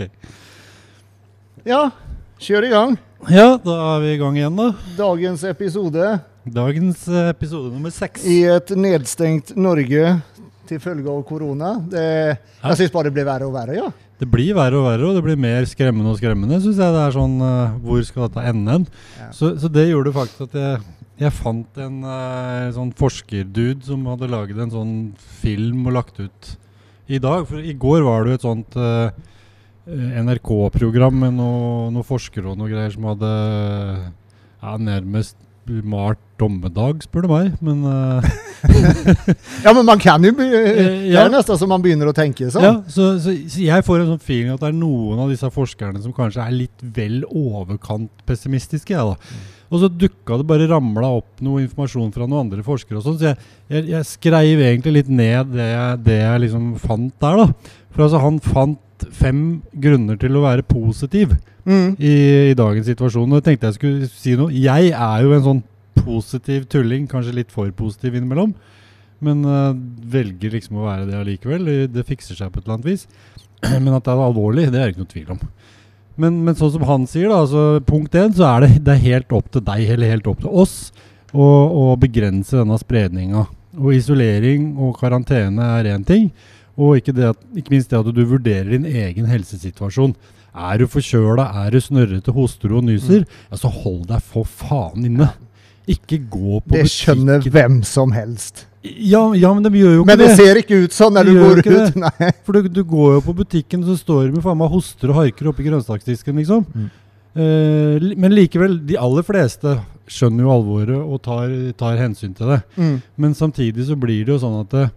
Ok. Ja, kjør i gang. Ja, da er vi i gang igjen, da. Dagens episode Dagens eh, episode nummer seks. i et nedstengt Norge til følge av korona. Det, jeg syns bare det blir verre og verre, ja. Det blir verre og verre, og det blir mer skremmende og skremmende. Synes jeg det er sånn, uh, Hvor skal dette ende? Ja. Så, så det gjorde faktisk at jeg, jeg fant en uh, sånn forskerdude som hadde laget en sånn film og lagt ut i dag. For i går var det jo et sånt eh, NRK-program med noen noe forskere og noe greier som hadde ja, nærmest malt dommedag, spør du meg. Men uh, Ja, men man kan jo be, Det ja. er nesten så man begynner å tenke sånn. Ja, så, så, så jeg får en sånn feeling at det er noen av disse forskerne som kanskje er litt vel overkant pessimistiske. Jeg, da. Og så dukka det bare ramla opp noe informasjon fra noen andre forskere. og sånn, Så jeg, jeg, jeg skreiv egentlig litt ned det jeg, det jeg liksom fant der. da. For altså, han fant fem grunner til å være positiv Mm. i, i dagens situasjon. Og jeg tenkte jeg skulle si noe. Jeg er jo en sånn positiv tulling, kanskje litt for positiv innimellom. Men uh, velger liksom å være det allikevel. Det, det fikser seg på et eller annet vis. Men at det er alvorlig, det er det ikke noe tvil om. Men, men sånn som han sier, da, altså punkt én, så er det, det er helt opp til deg, eller helt opp til oss, å, å begrense denne spredninga. Og isolering og karantene er én ting. Og ikke, det ikke minst det at du vurderer din egen helsesituasjon. Er du forkjøla, er du snørrete, hoster og nyser, ja, så hold deg for faen inne. Ikke gå på butikken. Det skjønner butikken. hvem som helst. Ja, ja, men de gjør jo ikke Men det det. ser ikke ut sånn når Det du går ut. Nei. For du, du går jo på butikken, så står du med faen meg hoster og harker oppi grønnsaksdisken, liksom. Mm. Eh, men likevel, de aller fleste skjønner jo alvoret og tar, tar hensyn til det. Mm. Men samtidig så blir det jo sånn at eh,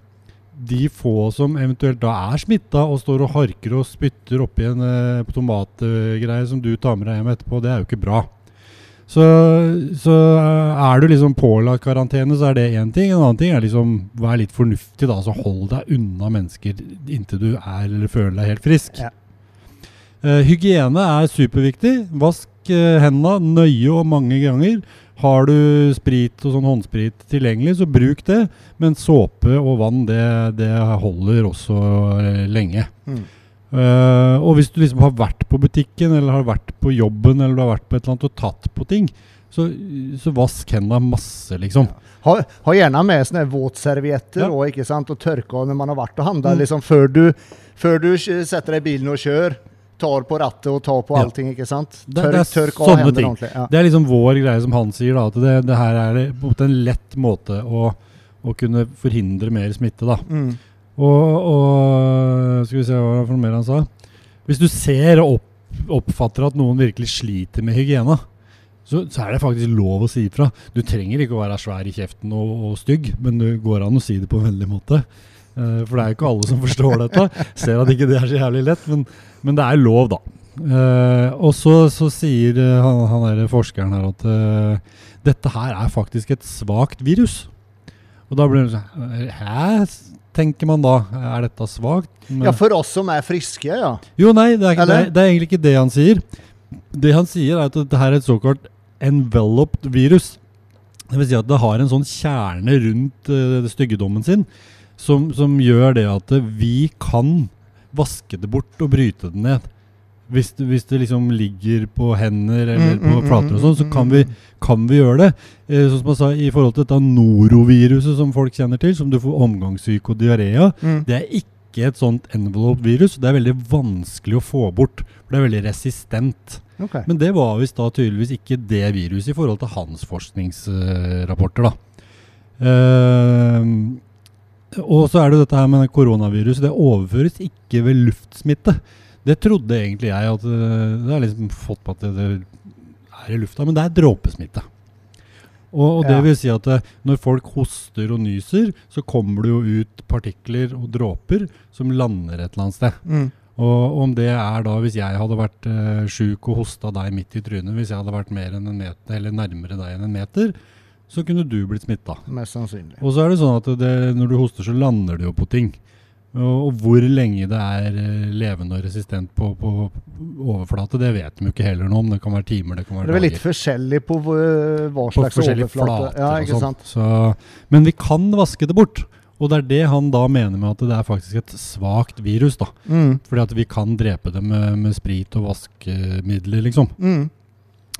de få som eventuelt da er smitta og står og harker og spytter oppi en eh, tomatgreie som du tar med deg hjem etterpå, det er jo ikke bra. Så, så eh, er du liksom pålagt karantene, så er det én ting. En annen ting er liksom vær litt fornuftig, da. Så hold deg unna mennesker inntil du er eller føler deg helt frisk. Ja. Eh, hygiene er superviktig. Vask uh, hendene nøye og mange ganger. Har du sprit og sånn håndsprit tilgjengelig, så bruk det. Men såpe og vann, det, det holder også eh, lenge. Mm. Uh, og hvis du liksom har vært på butikken, eller har vært på jobben, eller du har vært på et eller annet og tatt på ting, så, så vask hendene masse, liksom. Ha, ha gjerne med sånne våtservietter Ja. og, og tørke av når man har vært og handla. Mm. Liksom, før, du, før du setter deg i bilen og kjører, tar på rattet og tar på allting. ikke sant? Tørk, det tørk av hendene ting. ordentlig. Ja. Det er liksom vår greie, som han sier, da, at det, det her er det, på en lett måte å, å kunne forhindre mer smitte. da. Mm. Og, og Skal vi se hva for noe mer han sa. Hvis du ser og opp, oppfatter at noen virkelig sliter med hygiena, så, så er det faktisk lov å si ifra. Du trenger ikke å være svær i kjeften og, og stygg, men det går an å si det på en vennlig måte. Eh, for det er jo ikke alle som forstår dette. Ser at ikke det er så jævlig lett, men, men det er lov, da. Uh, og så, så sier eh, han, han der forskeren her at uh, dette her er faktisk et svakt virus. Og da blir det sånn Hæ? tenker man da. Er dette svakt? Ja, for oss som er friske, ja. jo, nei, det er, ikke, det, er, det er egentlig ikke det han sier. Det han sier, er at dette her er et såkalt enveloped virus. Det vil si at det har en sånn kjerne rundt uh, styggedommen sin som, som gjør det at vi kan vaske det bort og bryte det ned. Hvis hvis det liksom ligger på hender eller Mm, på mm, flater og sånn, så mm, kan mm, vi, mm. kan vi gjøre det. Eh, sånn som jeg sa, I forhold til dette noroviruset som folk kjenner til, som du får omgangssyke og diaré av, Mm. det er ikke et sånt envelope-virus. Det er veldig vanskelig å få bort. For det er veldig resistent. Okay. Men det var visst da tydeligvis ikke det viruset i forhold til hans forskningsrapporter, da. Ehm, og så er det dette her med koronaviruset. Det overføres ikke ved luftsmitte. Det trodde egentlig jeg at eh, Det har liksom fått på at det, det er i lufta, men det er dråpesmitte. Og, og det Ja. vil si at eh, når folk hoster og nyser, så kommer det jo ut partikler og dråper som lander et eller annet sted. Mm. Og om det er da hvis jeg hadde vært uh, sjuk og hosta deg midt i trynet, hvis jeg hadde vært mer enn en meter, eller nærmere deg enn en meter, så kunne du blitt smitta. Mest sannsynlig. Og så er det sånn at det, når du hoster, så lander det jo på ting. Og, og hvor lenge det er eh, levende og resistent på, på overflate, det vet de jo ikke heller noe om. Det kan være timer, det kan være Det er vel litt forskjellig på hva slags på overflate. flater Ja, ikke sant? Så, men vi kan vaske det bort. Og det er det han da mener med at det er faktisk et svakt virus. da. Mm. Fordi at vi kan drepe det med, med sprit og vaskemidler, liksom. Mm.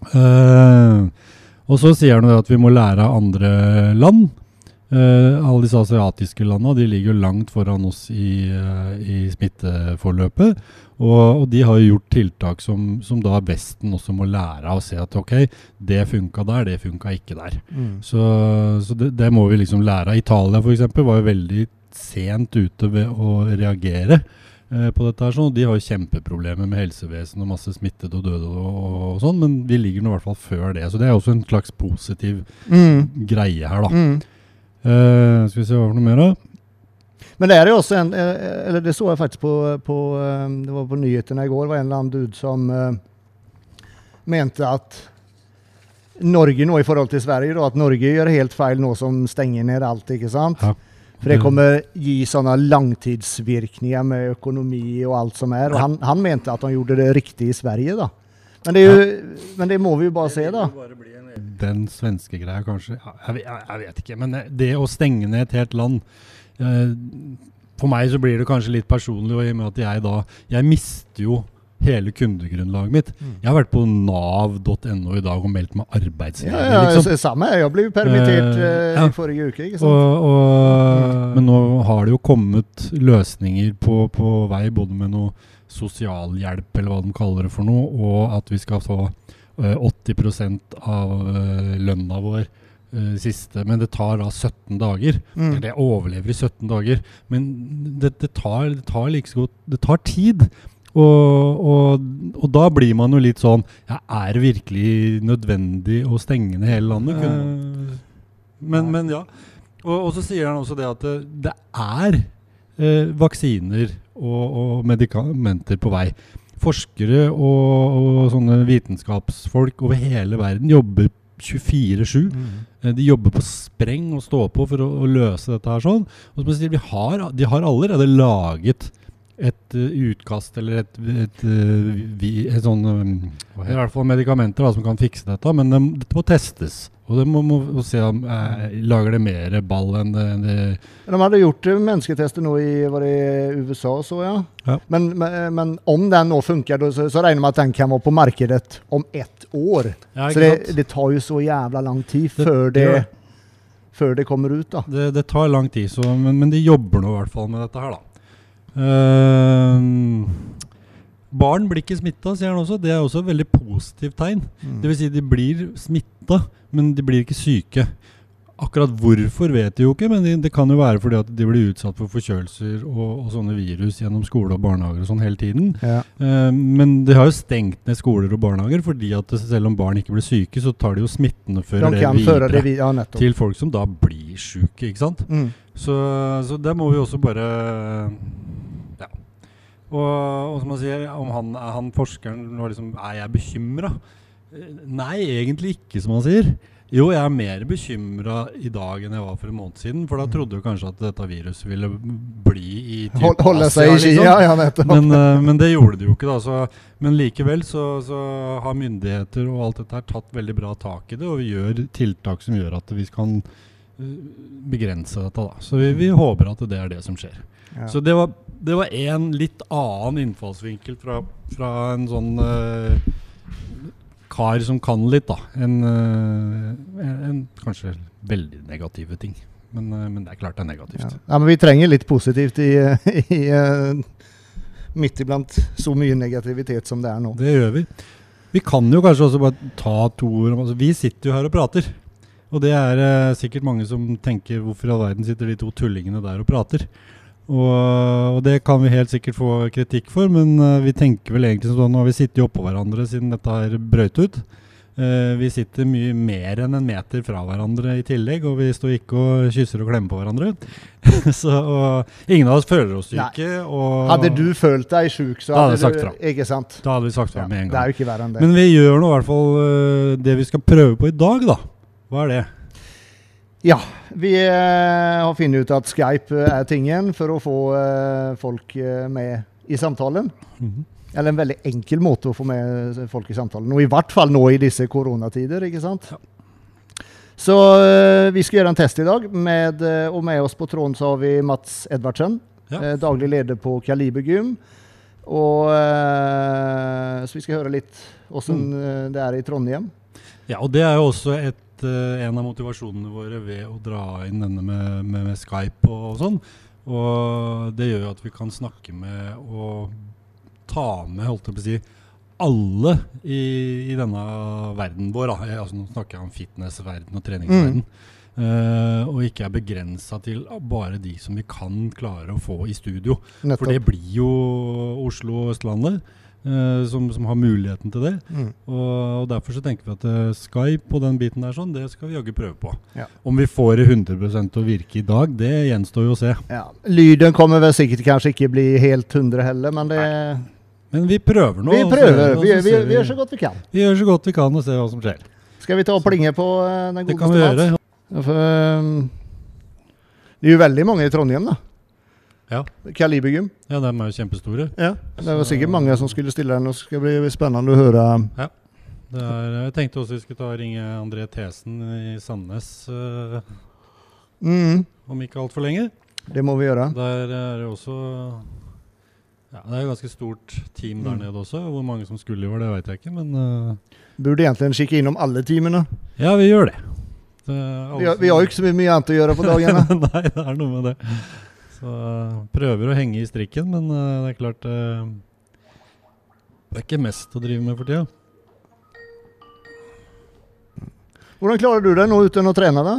Eh, og så sier han at vi må lære av andre land. Uh, alle disse asiatiske landene de ligger jo langt foran oss i, uh, i smitteforløpet. Og, og de har jo gjort tiltak som, som da Vesten også må lære av. og Se at ok, det funka der, det funka ikke der. Mm. Så, så det, det må vi liksom lære av. Italia f.eks. var jo veldig sent ute ved å reagere på dette. her sånn, De har jo kjempeproblemer med helsevesen og masse smittede og døde og, og, og sånn, men vi ligger nå i hvert fall før det. Så det er også en slags positiv Mm. greie her, da. Mm. Uh, skal vi se hva for noe mer, da? Men det er jo også en, eh, eller det så jeg faktisk på, på eh, det var på nyhetene i går, var en eller annen dude som uh, mente at Norge nå i forhold til Sverige, da, at Norge gjør helt feil nå som stenger ned alt, ikke sant? Ja. For det kommer gi sånne langtidsvirkninger med økonomi og alt som er. Og han, han mente at han gjorde det riktig i Sverige, da. Men det, er jo, men det må vi jo bare se, da. Den svenske greia, kanskje. Jeg, vet- jeg, jeg vet ikke. Men det å stenge ned et helt land eh, For meg så blir det kanskje litt personlig, og i og med at jeg da Jeg mister jo hele kundegrunnlaget mitt. Mm. Jeg har vært på nav.no i dag og meldt meg arbeidsledig, Ja, ja, liksom. Samme. Jeg ble permittert Eh, eh, ja. i forrige uke, ikke sant? Og, og, men nå har det jo kommet løsninger på, på vei, både med noe sosialhjelp, eller hva de kaller det for noe, og at vi skal få uh, 80% av uh, lønna vår eh, siste. Men det tar da 17 dager. Mm. Eller jeg overlever i 17 dager. Men det, det, tar, det tar like så godt Det tar tid. Og, og, og da blir man jo litt sånn ja, Er det virkelig nødvendig å stenge ned hele landet? Kunne- men, men ja. Og, og så sier han også det at det, det er eh, vaksiner og, medikamenter på vei. Forskere og, sånne vitenskapsfolk over hele verden jobber 24-7. Mm. Eh, De jobber på spreng og står på for å, å løse dette her sånn. Og som jeg sier, vi har, de har allerede laget et eh, utkast eller et, et, et, et sånn um, I hvert fall medikamenter da, som kan fikse dette, men det, dette må testes. Og det må, må må se om eh, lager det mer ball enn det, enn det De hadde gjort eh, mennesketester nå i var det USA, så ja. Ja. Men, men, men om den nå funker, så, så regner man at den kan være på markedet om ett år. Ja, så det, det tar jo så jævla lang tid før det. før det kommer ut, da. Det, det tar lang tid, så, men, men de jobber nå i hvert fall med dette her, da. Ehm, barn blir ikke smitta, sier han også. Det er også et veldig positivt tegn. Mm. Det vil si, de blir smitta, men de blir ikke syke. Akkurat hvorfor vet de jo ikke, men det, kan jo være fordi at de blir utsatt for forkjølelser og, og sånne virus gjennom skole og barnehager og sånn hele tiden. Ja. Eh, men de har jo stengt ned skoler og barnehager fordi at selv om barn ikke blir syke, så tar de jo smittene De det videre det vi, Ja, til folk som da blir syke, ikke sant? Mm. Så, så det må vi også bare. Og, og som man sier, om han, er han forskeren nå liksom, Er jeg bekymra? Nei, egentlig ikke, som han sier. Jo, jeg er mer bekymra i dag enn jeg var for en måned siden. For da trodde jeg kanskje at dette viruset ville bli i Hold, holde seg i ski. liksom. Ja, ja, nettopp. Men, eh, men det gjorde det jo ikke. da så, Men likevel så, så har myndigheter og alt dette her tatt veldig bra tak i det, og vi gjør tiltak som gjør at vi kan eh, begrense dette. da Så vi, vi håper at det er det som skjer. ja. Så det var, det var en litt annen innfallsvinkel fra, fra en sånn uh, kar som kan litt, da. En, uh, en, kanskje veldig negative ting. Men, uh, men det er klart det er negativt. Ja. ja, men vi trenger litt positivt i, i midt iblant så mye negativitet som det er nå. Det gjør vi. Vi kan jo kanskje også bare ta to ord altså, Vi sitter jo her og prater. Og det er sikkert mange som tenker hvorfor i all verden sitter de to tullingene der og prater. Og, og det kan vi helt sikkert få kritikk for, men eh, vi tenker vel egentlig sånn Nå har vi sittet oppå hverandre siden dette her brøt ut. Uh, vi sitter mye mer enn en meter fra hverandre i tillegg, og vi står ikke og kysser og klemmer på hverandre. så og ingen av oss føler oss syke. Hadde du følt deg sjuk, så hadde hadde du. Ikke sant? Da hadde vi sagt fra Ja, med en det gang. er jo ikke det. Men vi gjør nå i hvert fall uh, det vi skal prøve på i dag, da. Hva er det? Ja, vi eh, har funnet ut at Skype eh, er tingen for å få eh, folk med i samtalen. Eller en veldig enkel måte å få med folk i samtalen. Og i hvert fall nå i disse koronatider, ikke sant? Ja. Så vi skal gjøre en test i dag, med, og med oss på tråden så har vi Mats Edvardsen. Ja. Daglig leder på Kaliber Gym. Og, så vi skal høre litt åssen mm. det er i Trondheim. Ja, og det er jo også et, eh, en av motivasjonene våre ved å dra inn denne med, med, med Skype og, og sånn. Og det gjør jo at vi kan snakke med og ta med, holdt jeg på å si, alle i, i denne verden vår. Jeg, altså, nå snakker jeg om fitnessverden og treningsverden. Eh, og ikke er begrensa til bare de som vi kan klare å få i studio. For det blir jo Oslo og Østlandet eh, som, som har muligheten til det. Mm. Og, og derfor så tenker vi at uh, Skype og den biten der sånn, det skal vi jaggu prøve på. Ja. Om vi får det 100 til å virke i dag, det gjenstår jo å se. Ja. Lyden kommer vel sikkert kanskje ikke bli helt 100 heller, men det, Men vi prøver nå. vi prøver. Vi, vi, vi gjør så godt vi kan. vi gjør så godt vi kan og ser hva som skjer. Skal vi ta og plinge på uh, den Det kan vi godeste gjøre. Ja, For, um, det er jo veldig mange i Trondheim, da. Ja. Kalibergym. Ja, de er jo kjempestore. Ja. Det var sikkert mange som skulle stille den, og det skal bli spennende å høre. Det er, jeg tenkte også vi skulle ta og ringe André Thesen i Sandnes eh, Mm, om ikke altfor lenge. det må vi gjøre. Der er det også ja, Det er et ganske stort team der Mm. nede også. Hvor mange som skulle i år, det vet jeg ikke. Men uh, Burde egentlig kikke innom alle teamene. ja, vi gjør det. det Vi har, vi har jo ikke så mye annet å gjøre på dagene. Nei, det er noe med det. Så eh, prøver å henge i strikken, men eh, det er klart eh, Det er ikke mest å drive med for tida. Hvordan klarer du deg nå uten å trene? da?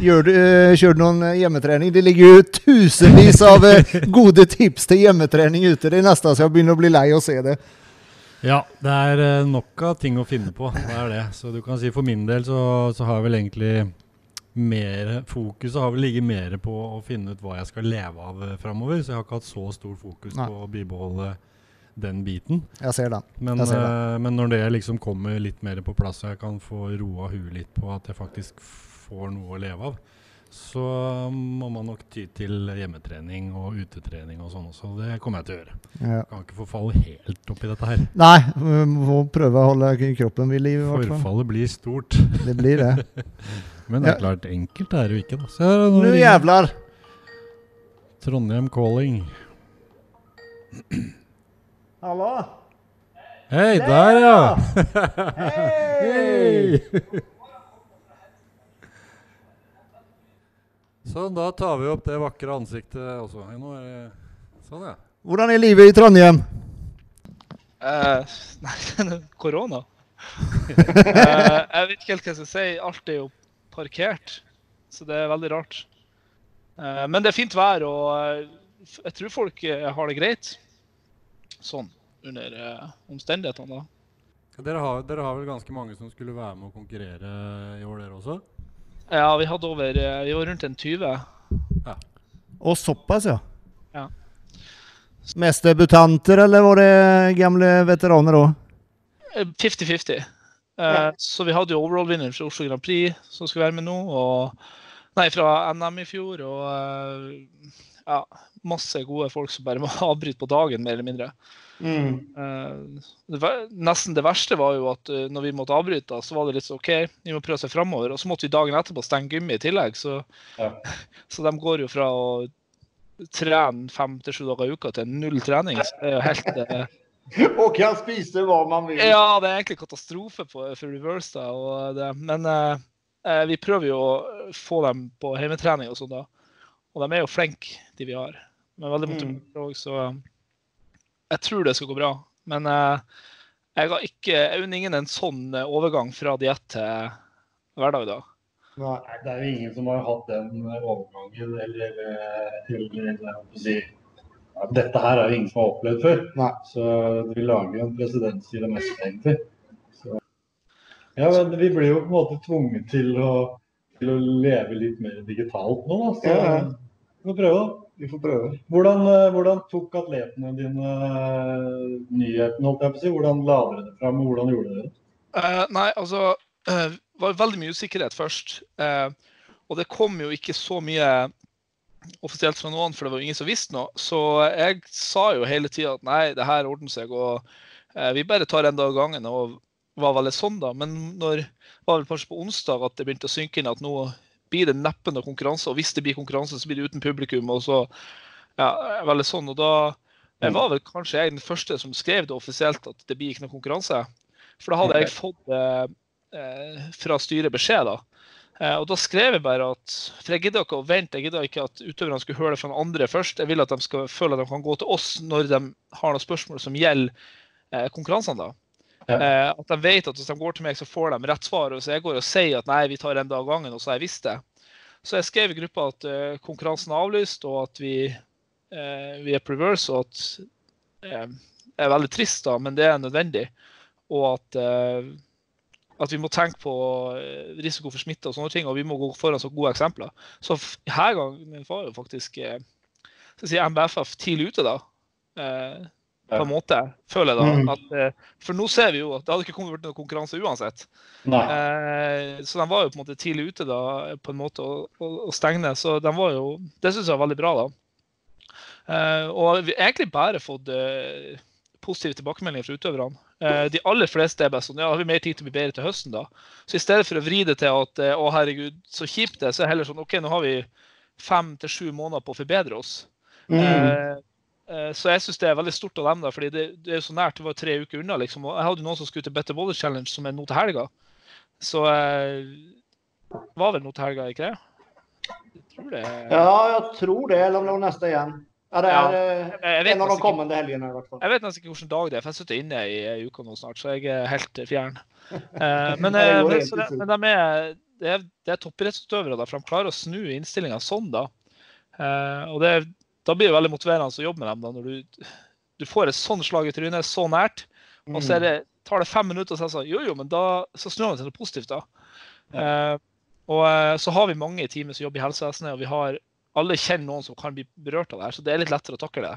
Gjør du, kjører du noen hjemmetrening? Det ligger jo tusenvis av gode tips til hjemmetrening ute. Det er nesten så jeg begynner å bli lei å se det. Ja, det er nok av ting å finne på. Det er det. Så du kan si for min del så, så har jeg vel egentlig mer Fokuset har vel ligget mer på å finne ut hva jeg skal leve av uh, framover. Så jeg har ikke hatt så stor fokus Nei. på å bibeholde den biten. Jeg ser det. Men, Jeg ser det. eh, men når det liksom kommer litt mer på plass, og jeg kan få roa huet litt på at jeg faktisk får noe å leve av, så må man nok ty til hjemmetrening og utetrening og sånn også. Det kommer jeg til å gjøre. Ja. Kan ikke forfalle helt oppi dette her. Nei, vi må prøve å holde kroppen ved liv. i. Forfallet blir stort. Det blir det. Men det er klart, enkelt er det jo ikke. da. Se her, nå Nå ringer jævlar! Trondheim calling. Hallo? Hei, der ja! Hei! Sånn, da tar vi opp det vakre ansiktet også. Nå er det Sånn, ja. Hvordan er livet i Trondheim? Eh, nei, korona. Eh, jeg vet ikke helt hva jeg skal si. Alt er jo parkert, så det er veldig rart. Eh, men det er fint vær, og eh, jeg tror folk eh, har det greit. Sånn under omstendighetene, da. Dere har, dere har vel ganske mange som skulle være med å konkurrere i år, dere også? Ja, vi hadde over Vi var rundt en 20. Og såpass, ja. Ja. Mest debutanter, eller var det gamle veteraner òg? Eh, 50-50. Eh, Så vi hadde jo overall-vinner fra Oslo Grand Prix som skulle være med nå. Og, nei, fra NM i fjor. Og eh, ja, masse gode folk som bare må avbryte på dagen, mer eller mindre. Mm. det, ver- nesten det verste var jo at eh, når vi måtte avbryte, så var det litt så OK, vi må prøve å se framover. Og så måtte vi dagen etterpå stenge gymmet i tillegg. Så, Ja. så de går jo fra å trene fem til sju dager i uka til null trening. Så det er jo helt eh, Og kan spise hva man vil. ja, det er egentlig katastrofe på, for reverse. da, og det, Men eh, eh, vi prøver jo å få dem på hjemmetrening og sånn, da. Og de er jo flinke, de vi har. Men veldig motiverte òg, så jeg tror det skal gå bra. Men eh, jeg har ikke, jeg unner ingen en sånn eh, overgang fra diett til hverdag, da. Nei, det er jo ingen som har hatt den overgangen eller, eller eller, eller Dette her er jo ingen som har opplevd før. Nei. Så vi lager jo en presedens i det meste, egentlig. Så. Ja, men vi blir jo på en måte tvunget til å, til å leve litt mer digitalt nå, da. Så Ja, ja. vi får prøve, da. Vi får prøve. Hvordan, eh, hvordan tok atletene dine eh, nyheten, holdt jeg på å si? Hvordan la dere det fram, og hvordan gjorde dere det? Uh, nei, altså Det var veldig mye usikkerhet først. Uh, og det kom jo ikke så mye offisielt fra noen, for det var jo ingen som visste noe. Så jeg sa jo hele tida at nei, det her ordner seg, og eh, vi bare tar en dag av gangen. Og var veldig sånn, da. Men når det var vel kanskje på onsdag at det begynte å synke inn at nå blir det neppe noe konkurranse. Og hvis det blir konkurranse, så blir det uten publikum. og så ja, veldig sånn. Og da jeg var vel kanskje jeg den første som skrev det offisielt at det blir ikke noe konkurranse. For da hadde jeg fått eh, eh fra styret beskjed, da. Eh, og da skrev jeg bare at For jeg gidder ikke å vente, jeg gidder ikke at utøverne skulle høre det fra den andre først. Jeg vil at de skal føle at de kan gå til oss når de har noen spørsmål som gjelder eh, konkurransene. da. Ja. Eh, at de vet at hvis de går til meg, så får de rett svar. Og Så jeg går og sier at nei, vi tar en dag av gangen, og så har jeg visst det. Så jeg skrev i gruppa at konkurransen er avlyst, og at vi, vi er preverse, og at det er veldig trist, da, men det er nødvendig. Og at, at vi må tenke på risiko for smitte og sånne ting, og vi må gå foran så gode eksempler. Så her gangen var jo faktisk skal si MBFF tidlig ute, da på en måte, føler jeg da. Mm. At, eh, for nå ser vi jo at det hadde ikke kommet noen konkurranse uansett. Eh, så de var jo på en måte tidlig ute da, på en måte å, å, å stenge. Så de var jo, det syns jeg var veldig bra. da. Eh, og vi har egentlig bare fått eh, positive tilbakemeldinger fra utøverne. Eh, de aller fleste er bare sånn Ja, har vi mer tid til å bli bedre til høsten, da? Så i stedet for å vri det til at eh, å herregud, så kjipt det så er det heller sånn OK, nå har vi fem til sju måneder på å forbedre oss. Mm. Eh, så jeg syns det er veldig stort av dem, da, fordi det, det, er så nært. Det var tre uker unna. liksom, og Jeg hadde noen som skulle til Better Boulder Challenge, som er nå til helga. Så eh, var vel nå til helga, ikke det? Jeg tror det. Ja, jeg tror det. Eller om det var neste igjen. Ja, det er ja, eh, en av de kommende helgene. i hvert fall. Jeg vet nesten ikke hvilken dag det er, for jeg sitter inne i ei uke nå snart, så jeg er helt fjern. men, men, det, men de er, det er, det er toppidrettsutøvere, for de klarer å snu innstillinga sånn. da. og det, da blir det veldig motiverende å jobbe med dem. da, Når du, du får et sånt slag i trynet så nært, og så det, tar det fem minutter, og så er det sånn Jo, jo, men da så snur man til noe positivt, da. Ja. Og så har vi mange i teamet som jobber i helsevesenet, og vi har alle kjenner noen som kan bli berørt av det her, så det er litt lettere å takle det.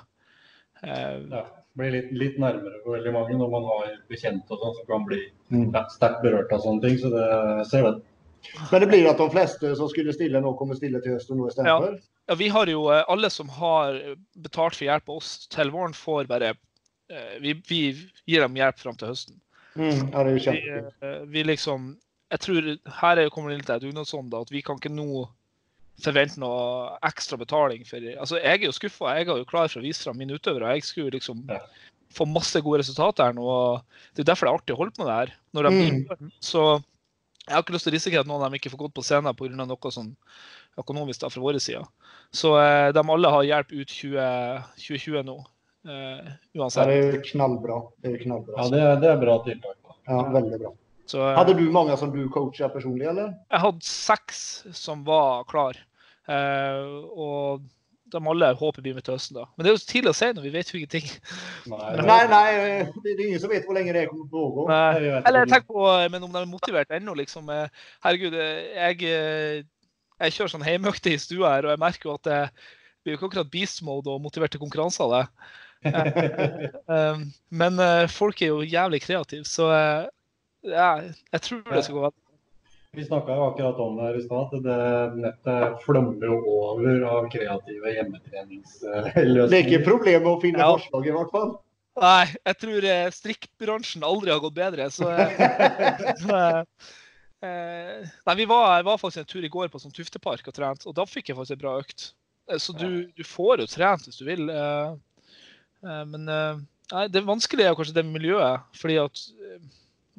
Uh, ja, blir litt, litt, nærmere for veldig mange når man har bekjente og sånn som kan bli mm. sterkt berørt av sånne ting. Så det, ser vi. Men det blir at de fleste som skulle stille nå, kommer stille til høsten nå istedenfor? Ja. ja, vi har jo eh, alle som har betalt for hjelp av oss til våren, får bare eh, vi, vi gir dem hjelp fram til høsten. Mm, ja, det er jo kjempekult. Vi, eh, vi, liksom Jeg tror her kommer det litt av dugnadsånd, at vi kan ikke nå forvente noe ekstra betaling for Altså, jeg er jo skuffa. Jeg er jo klar for å vise fram mine utøvere. Jeg skulle liksom ja. få masse gode resultater her nå. Det er derfor det er artig å holde på med det her. Når de mm. Så jeg har ikke lyst til å risikere at noen av dem ikke får gått på scenen pga. noe sånn økonomisk da, fra vår side. Så eh, de alle har hjelp ut 20, 2020 nå. Eh, uansett. Det er knallbra. Det er knallbra. Ja, det er, det er bra tiltak. Ja, veldig bra. Så, eh, hadde du mange som du coacha personlig, eller? Jeg hadde seks som var klar. Uh, og de alle håper blir med til høsten. da. Men det er jo tidlig å si når vi vet jo ingenting. Nei, nei, nei, det er ingen som vet hvor lenge det kommer til å pågå. Eller tenk på, men om de er motivert ennå, liksom. Eh, herregud, eh, jeg, eh, jeg kjører sånn hjemmeøkte i stua her, og jeg merker jo at det blir jo ikke akkurat beast mode og motiverte konkurranser av det. men folk er jo jævlig kreative, så ja, jeg tror det skal gå vi snakka akkurat om det her i stad, at det nettet flommer jo over av kreative hjemmetreningsløsninger. Det er ikke problem å finne ja. forslag, i hvert fall. Nei, jeg tror eh, strikkbransjen aldri har gått bedre. Så, eh, så eh, Nei, vi var, var, faktisk en tur i går på sånn Tuftepark og trent, og da fikk jeg faktisk en bra økt. Så du, du får jo trent hvis du vil. Eh, eh, men nei, det vanskelige er kanskje det miljøet. fordi at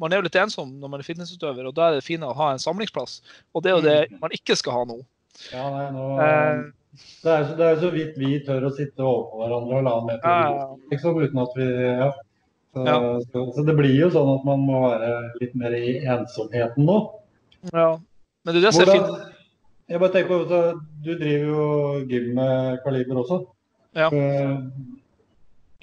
man er jo litt ensom når man er fitnessutøver, og da er det fint å ha en samlingsplass. Og det er jo det mm. man ikke skal ha nå. Ja, nei, nå eh, det, er, det er så vidt vi tør å sitte overfor hverandre og la med på ja, liksom, uten at vi ja. Så, ja. Så, så, det blir jo sånn at man må være litt mer i ensomheten nå. Ja, men det er det som er fint. Jeg bare tenker på, Du driver jo gym med Kaliber også. Ja. Uh,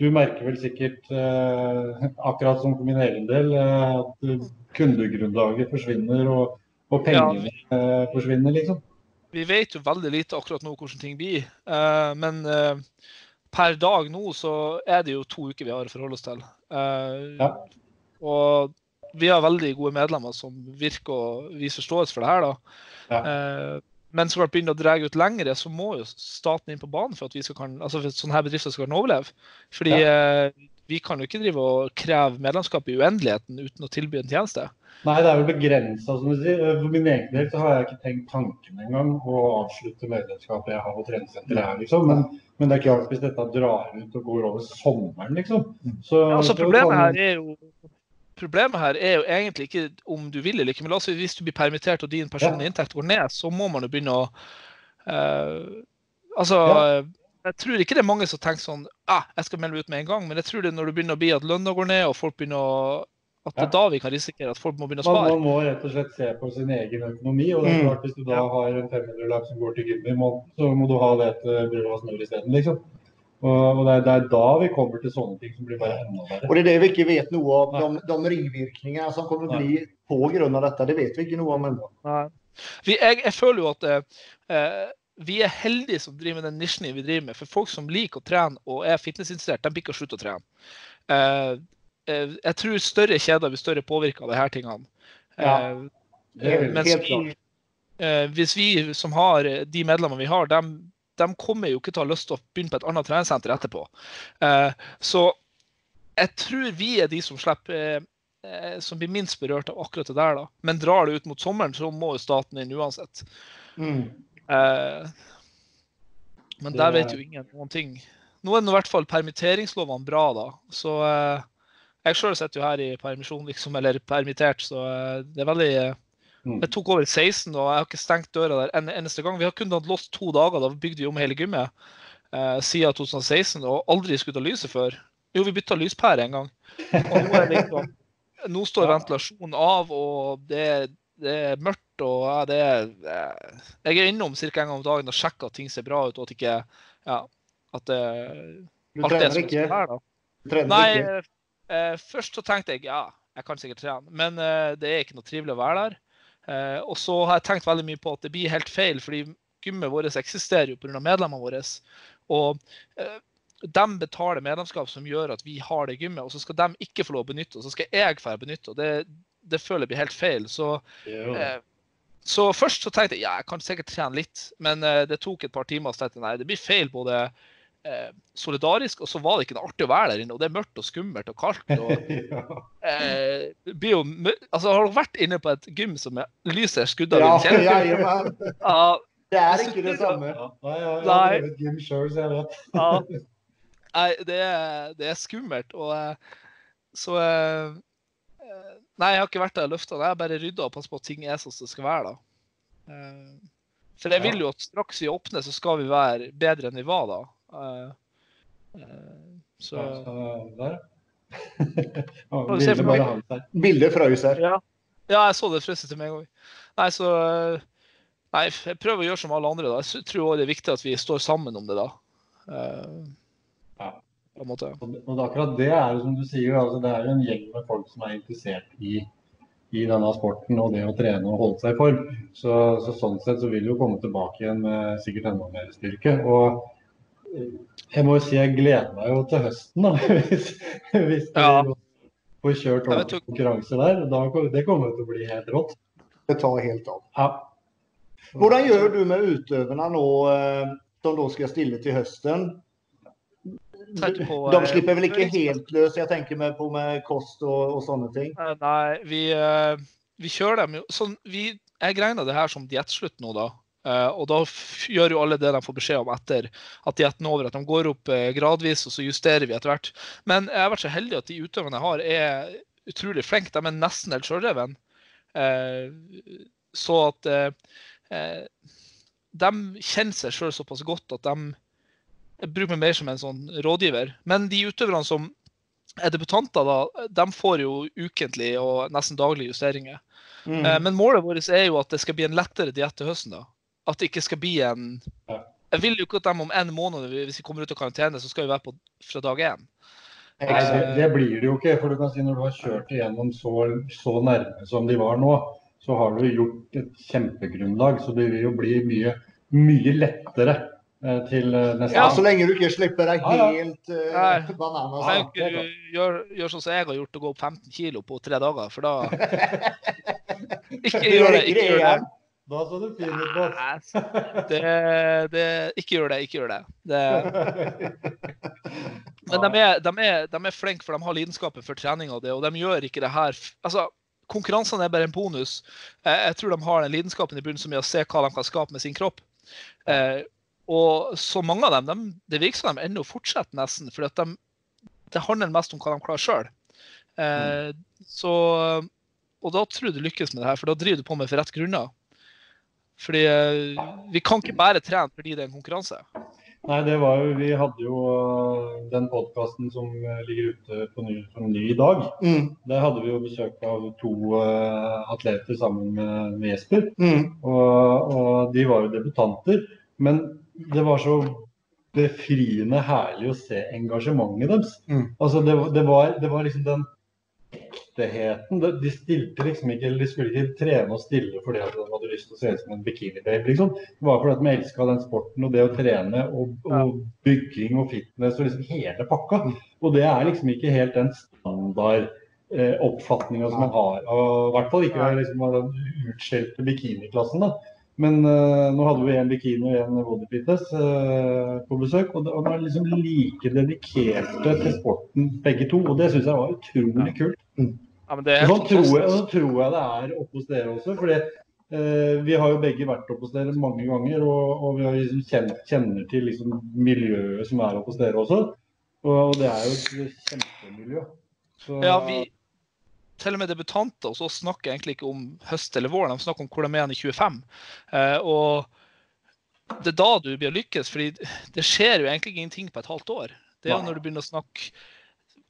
du merker vel sikkert, eh, akkurat som for min egen del, eh, at kundegrunnlaget forsvinner og, og pengene eh, forsvinner, liksom. Vi vet jo veldig lite akkurat nå hvordan ting blir. Eh, men eh, per dag nå så er det jo to uker vi har å forholde oss til. Eh, ja. Og vi har veldig gode medlemmer som virker å vise forståelse for det her. da. Ja. Men så klart begynner å dra ut lengre, så må jo staten inn på banen for at vi skal kan, altså for sånne her bedrifter skal kunne overleve. Fordi ja. eh, vi kan jo ikke drive og kreve medlemskap i uendeligheten uten å tilby en tjeneste. Nei, det er vel begrensa, som du sier. For min egen del så har jeg ikke tenkt tanken engang å avslutte medlemskapet jeg har på treningssenteret her, liksom. Men, men, det er klart hvis dette drar ut og går over sommeren, liksom. Så, ja, altså, problemet her er jo Problemet her er jo egentlig ikke om du vil eller ikke. Men la oss si hvis du blir permittert og din personlige ja. inntekt går ned, så må man jo begynne å uh, Altså ja jeg tror ikke det er mange som tenker sånn ah, jeg skal melde meg ut med en gang, men jeg tror det er når det begynner å bli at lønna går ned og folk begynner å at det er da vi kan risikere at folk må begynne å spare. Man, man må rett og slett se på sin egen økonomi. og det er mm. klart Hvis du da har en 500-lapp som går til gym i måneden, så må du ha det til brød og smør isteden. Liksom. Og, det er, det, er, da vi kommer til sånne ting som blir bare enda verre. Og det er det vi ikke vet noe om. De, de ringvirkningene som kommer til å bli pga. dette, det vet vi ikke noe om ennå. Jeg, jeg, føler jo at eh, vi er heldige som driver med den nisjen vi driver med. For folk som liker å trene og er fitnessinteressert, de blir ikke å slutte å trene. Eh, eh, jeg tror større kjeder blir større påvirka av disse tingene. Ja, uh, mens vi, hvis vi som har de medlemmene vi har, de, de, kommer jo ikke til å ha lyst til å begynne på et annet treningssenter etterpå. så jeg tror vi er de som slipper som blir minst berørt av akkurat det der. da. Men drar det ut mot sommeren, så må jo staten inn uansett. Mm. Eh, men der vet jo ingen noen ting. Nå er i hvert fall permitteringslovene bra, da. Så eh, jeg sjøl sitter jo her i permisjon, liksom, eller permittert, så eh, det er veldig mm. Jeg tok over 16, og jeg har ikke stengt døra der en eneste gang. Vi har kun hatt låst to dager, da bygde vi om hele gymmet eh, siden 2016, og aldri skutt av lyset før. Jo, vi bytta lyspære en gang. Og nå, liksom, nå står ventilasjonen av, og det, det er mørkt og ja, det er Jeg er innom ca. en gang om dagen og sjekker at ting ser bra ut, og at ikke ja, at det, Du trener ikke? Her, da. Du trener Nei, ikke? Eh, først så tenkte jeg ja, jeg kan sikkert trene, men eh, det er ikke noe trivelig å være der. Eh, og så har jeg tenkt veldig mye på at det blir helt feil, fordi gymmet vårt eksisterer jo pga. medlemmene våre. Og eh, de betaler medlemskap som gjør at vi har det gymmet, og så skal de ikke få lov å benytte, og så skal jeg få benytte. og det, det føler jeg blir helt feil. Så eh, så først så tenkte jeg ja, jeg kan sikkert trene litt, men det tok et par timer. Så tenkte jeg nei, det blir feil både uh, solidarisk, og så var det ikke noe artig å være der inne. Og det er mørkt og skummelt og kaldt. Og, eh, jo, altså, har du vært inne på et gym som er lyset skudd av ja, en kjempe? Ja, det er ikke det samme. Ja, nei, ja, jeg har drevet gym sjøl, så jeg vet. ja. Nei, det er, det er skummelt. Og så Nei, jeg har ikke vært der og løfta. Jeg har bare rydda og passet på at ting er sånn som det skal være. da. For jeg vil jo at straks vi åpner, så skal vi være bedre enn vi var da. Uh, bare så Der. Bildet frøs her. Ja. ja, jeg så det frøset til meg òg. Nei, så Nei, jeg prøver å gjøre som alle andre. da. Jeg tror også det er viktig at vi står sammen om det da. ja på en måte. Og, og akkurat det er som du sier, altså, det er jo en gjeng med folk som er interessert i, i denne sporten og det å trene og holde seg i form. Så, så, sånn sett så vil jo komme tilbake igjen med sikkert enda mer styrke. Og eh, jeg må jo si jeg gleder meg jo til høsten, da. Hvis, hvis ja. får kjørt ordentlig konkurranse der. Da, det kommer til å bli helt rått. Det tar helt av. Ja. Hvordan gjør du med utøverne nå eh, som da skal stille til høsten? På, de slipper vel ikke helt løs, jeg tenker meg på med kost og, og sånne ting? Eh, nei, vi, eh, vi kjører dem jo sånn, vi, Jeg regner det her som diettslutt nå, da. Uh, og da gjør jo alle det de får beskjed om etter at dietten er over, at de går opp uh, gradvis, og så justerer vi etter hvert. Men jeg har vært så heldig at de utøverne jeg har, er utrolig flinke. De er nesten helt sjølreven. Uh, så at de kjenner seg sjøl såpass godt at de bruker meg mer som en sånn rådgiver. Men de utøverne som er debutanter, da, de får jo ukentlig og nesten daglige justeringer. Mm. Eh, men målet vårt er jo at det skal bli en lettere diett til høsten. da. At det ikke skal bli en Jeg vil jo ikke at de om en måned, hvis vi kommer ut av karantene, så skal vi være på fra dag én. Nei, det, det, blir det jo ikke. for du kan si Når du har kjørt igjennom så, så nærme som de var nå, så har du gjort et kjempegrunnlag. Så det vil jo bli mye, mye lettere Eh, til eh, neste Ja, så lenge du ikke slipper deg helt uh, bananas. Ikke, gjør, gjør sånn som jeg har gjort, og gå opp 15 kilo på tre dager, for da Ikke gjør det. Ikke gjør det. Da så du fin ut, Mats. Det, det, ikke gjør det, ikke gjør det. det men de er, de, er, de er, flinke, for de har lidenskapen for trening og det, og de gjør ikke det her altså, Konkurransene er bare en bonus. Jeg tror de har den lidenskapen i bunnen som er å se hva de kan skape med sin kropp. Eh, og så mange av dem, de, det virker som de ennå fortsetter nesten, for de, det handler mest om hva de klarer sjøl. Eh, mm. Og da tror jeg du lykkes med det her, for da driver du på med for rett grunner. Fordi eh, vi kan ikke bare trene fordi det er en konkurranse. Nei, det var jo Vi hadde jo uh, den podkasten som uh, ligger ute på ny, på ny i dag. Mm. Der hadde vi jo besøk av to uh, atleter sammen med, med Jesper. Mm. Og, og, de var jo debutanter. Men det var så befriende herlig å se engasjementet deres. Mm. Altså det, det, var, det, var, liksom den ekteheten. De stilte liksom ikke, eller de skulle ikke trene og stille fordi at de hadde lyst til å se ut som en bikinibabe. Liksom. Det var fordi at de elska den sporten og det å trene og, og, bygging og fitness og liksom hele pakka. Mm. Og det er liksom ikke helt den standard eh, oppfatninga som man har. Og, I hvert fall ikke liksom, av den utskjelte bikiniklassen. da. Men uh, nå hadde vi en bikini og en bodyfitness uh, på besøk. Og, de er liksom like dedikerte til sporten begge to. Og det syns jeg var utrolig kult. Mm. Ja, men det er sånn, tror jeg, så tror jeg det er oppe hos dere også. fordi uh, vi har jo begge vært oppe hos dere mange ganger. Og, og vi har liksom kjenner, kjenner til liksom miljøet som er oppe hos dere også. Og, og det er jo et kjempemiljø. Så, ja, vi til og med debutanter hos oss snakker egentlig ikke om høst eller vår, de snakker om hvor de er i 25. Eh, og det er da du blir lykkes, fordi det skjer jo egentlig ingenting på et halvt år. Det er jo når du begynner å snakke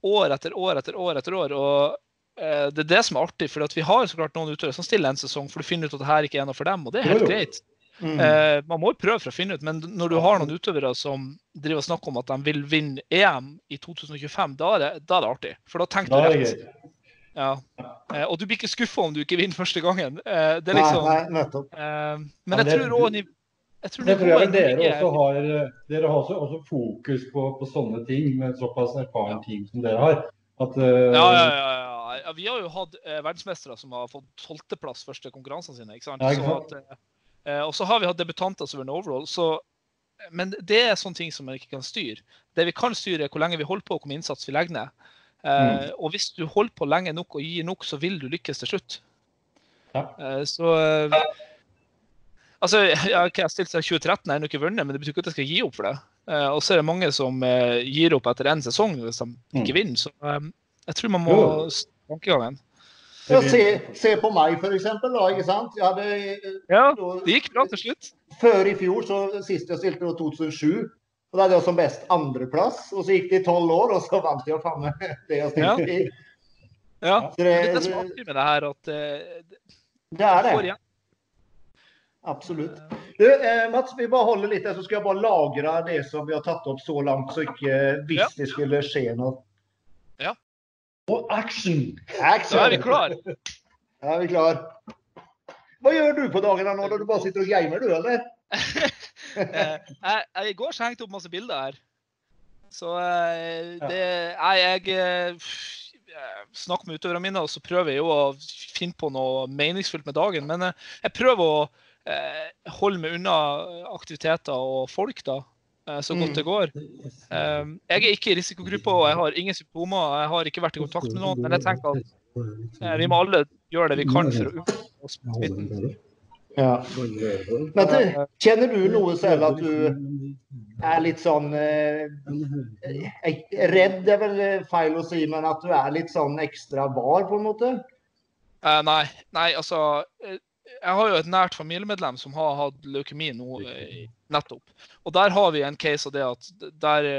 år etter år etter år etter år. og eh, Det er det som er artig, for vi har så klart noen utøvere som stiller en sesong for du finner ut at det her ikke er noe for dem, og det er helt greit. Mm. Eh, man må jo prøve for å finne ut, men når du har noen utøvere som driver og snakker om at de vil vinne EM i 2025, da er det, da er det artig. For da tenker du rett. Ja. Eh, og du blir ikke skuffa om du ikke vinner første gangen. Eh, det er liksom, nei, nei, nettopp. Eh, men jeg tror òg jeg tror, det tror jeg dere også har, dere har også, også fokus på, på, sånne ting med såpass erfaren team som dere har. At, uh, ja, ja, ja, ja, Vi har jo hatt eh, verdensmestere som har fått tolvteplass første konkurransene sine. ikke sant? Så at, eh, og så har vi hatt debutanter som vinner overall. Så, men det er sånne ting som man ikke kan styre. Det vi kan styre, er hvor lenge vi holder på, og hvor mye innsats vi legger ned. Mm. Eh, og hvis du holder på lenge nok og gir nok, så vil du lykkes til slutt. Ja. Eh, så eh, Altså, jeg har stilt seg 2013, jeg har ikke vunnet, men det betyr ikke at jeg skal gi opp for det. og så er det mange som gir opp etter én sesong hvis de ikke mm. vinner. Så jeg tror man må tankegangen. Ja, se, se, på meg, f.eks. Hadde, ja, det gikk bra til slutt. Før i fjor, så sist jeg stilte, var 2007. Og Da hadde jeg som best andreplass, og så gikk det i tolv år, og så vant jeg faen meg det jeg stilte i. Ja, det, det er artig med det her, at det, det er det. Absolutt. Du, eh, Mats, vi bare holder litt, så skal jeg bare lagre det som vi har tatt opp så langt, så ikke hvis ja. det skulle skje noe. Ja. Og action! action. Da er vi klar. Da er vi klar. Hva gjør du på dagene nå, når du bare sitter og gamer, du, eller? Eh, jeg, jeg, I går så hengte opp masse bilder her. Så eh, det jeg, jeg, eh, snakker med utøverne mine, og så prøver jeg jo å finne på noe meningsfullt med dagen. Men jeg prøver å holde meg unna aktiviteter og folk, da. Så godt det mm. går. Jeg er ikke i risikogruppa og jeg har ingen symptomer. Jeg har ikke vært i kontakt med noen, men jeg tenker at vi må alle gjøre det vi kan for å unngå smitten. Ja. Men kjenner du noe selv at du er litt sånn eh, Redd er vel feil å si, men at du er litt sånn ekstra var, på en måte? Uh, nei. Nei, altså eh, Jeg har jo et nært familiemedlem som har hatt leukemi nå eh, nettopp. Og der har vi en case av det at der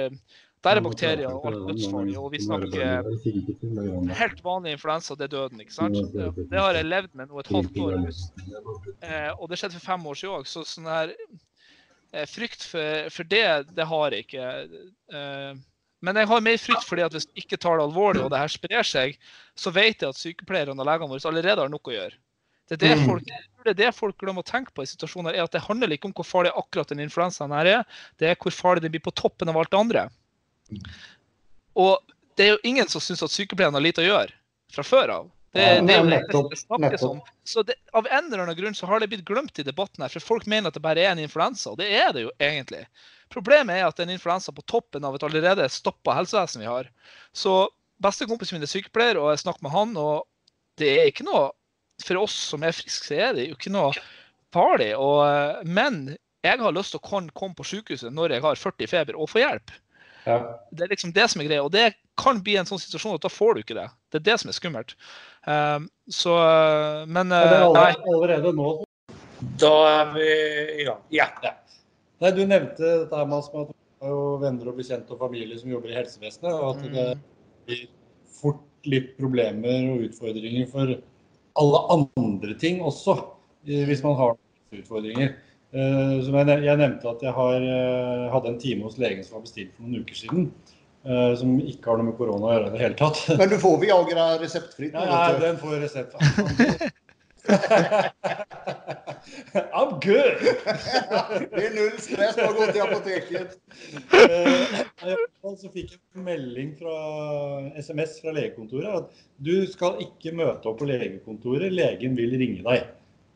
der er bakterier og alt dødsfarlig. Og vi snakker helt vanlig influensa, det er døden. ikke sant? Det har jeg levd med nå et halvt år. Eh, og det skjedde for fem år siden òg. Så sånn her eh, frykt for, for, det, det har jeg ikke. Eh, men jeg har mer frykt fordi at hvis jeg ikke tar det alvorlig, og det her sprer seg, så vet jeg at sykepleierne og legene våre allerede har nok å gjøre. Det er det, mm. folk, det er det folk glemmer å tenke på i situasjoner, er at det handler ikke om hvor farlig akkurat den influensaen her er, det er hvor farlig den blir på toppen av alt det andre. Og det er jo ingen som syns at sykepleierne har lite å gjøre fra før av. Det, det, det. Så det, av en eller annen grunn så har det blitt glemt i debatten her, for folk mener at det bare er en influensa, og det er det jo egentlig. Problemet er at det er en influensa på toppen av et allerede stoppa helsevesen vi har. Så bestekompisen min er sykepleier, og jeg snakker med han, og det er ikke noe For oss som er friske, så er det jo ikke noe farlig. Og, eh, men jeg har lyst til å komme på sykehuset når jeg har 40 feber, og få hjelp. Ja. Det er liksom det som er greia. Og det kan bli en sånn situasjon at da får du ikke det. Det er det som er skummelt. Um, så Men uh, det er allerede, allerede nå Da er vi i gang. Ja. ja. Nei, du nevnte dette her med at du har jo venner og bekjente og familie som jobber i helsevesenet, og at det mm. blir fort litt problemer og utfordringer for alle andre ting også, hvis man har utfordringer. Uh, som jeg, jeg, nevnte at jeg har, uh, hadde en time hos legen som var bestilt for noen uker siden. Uh, som ikke har noe med korona å gjøre i det hele tatt. Men du får Viagra reseptfritt? Ja, ja, den får resept. I'm good! det er null stress å gå til apoteket. så fikk jeg en melding fra SMS fra legekontoret at du skal ikke møte opp på legekontoret, legen vil ringe deg.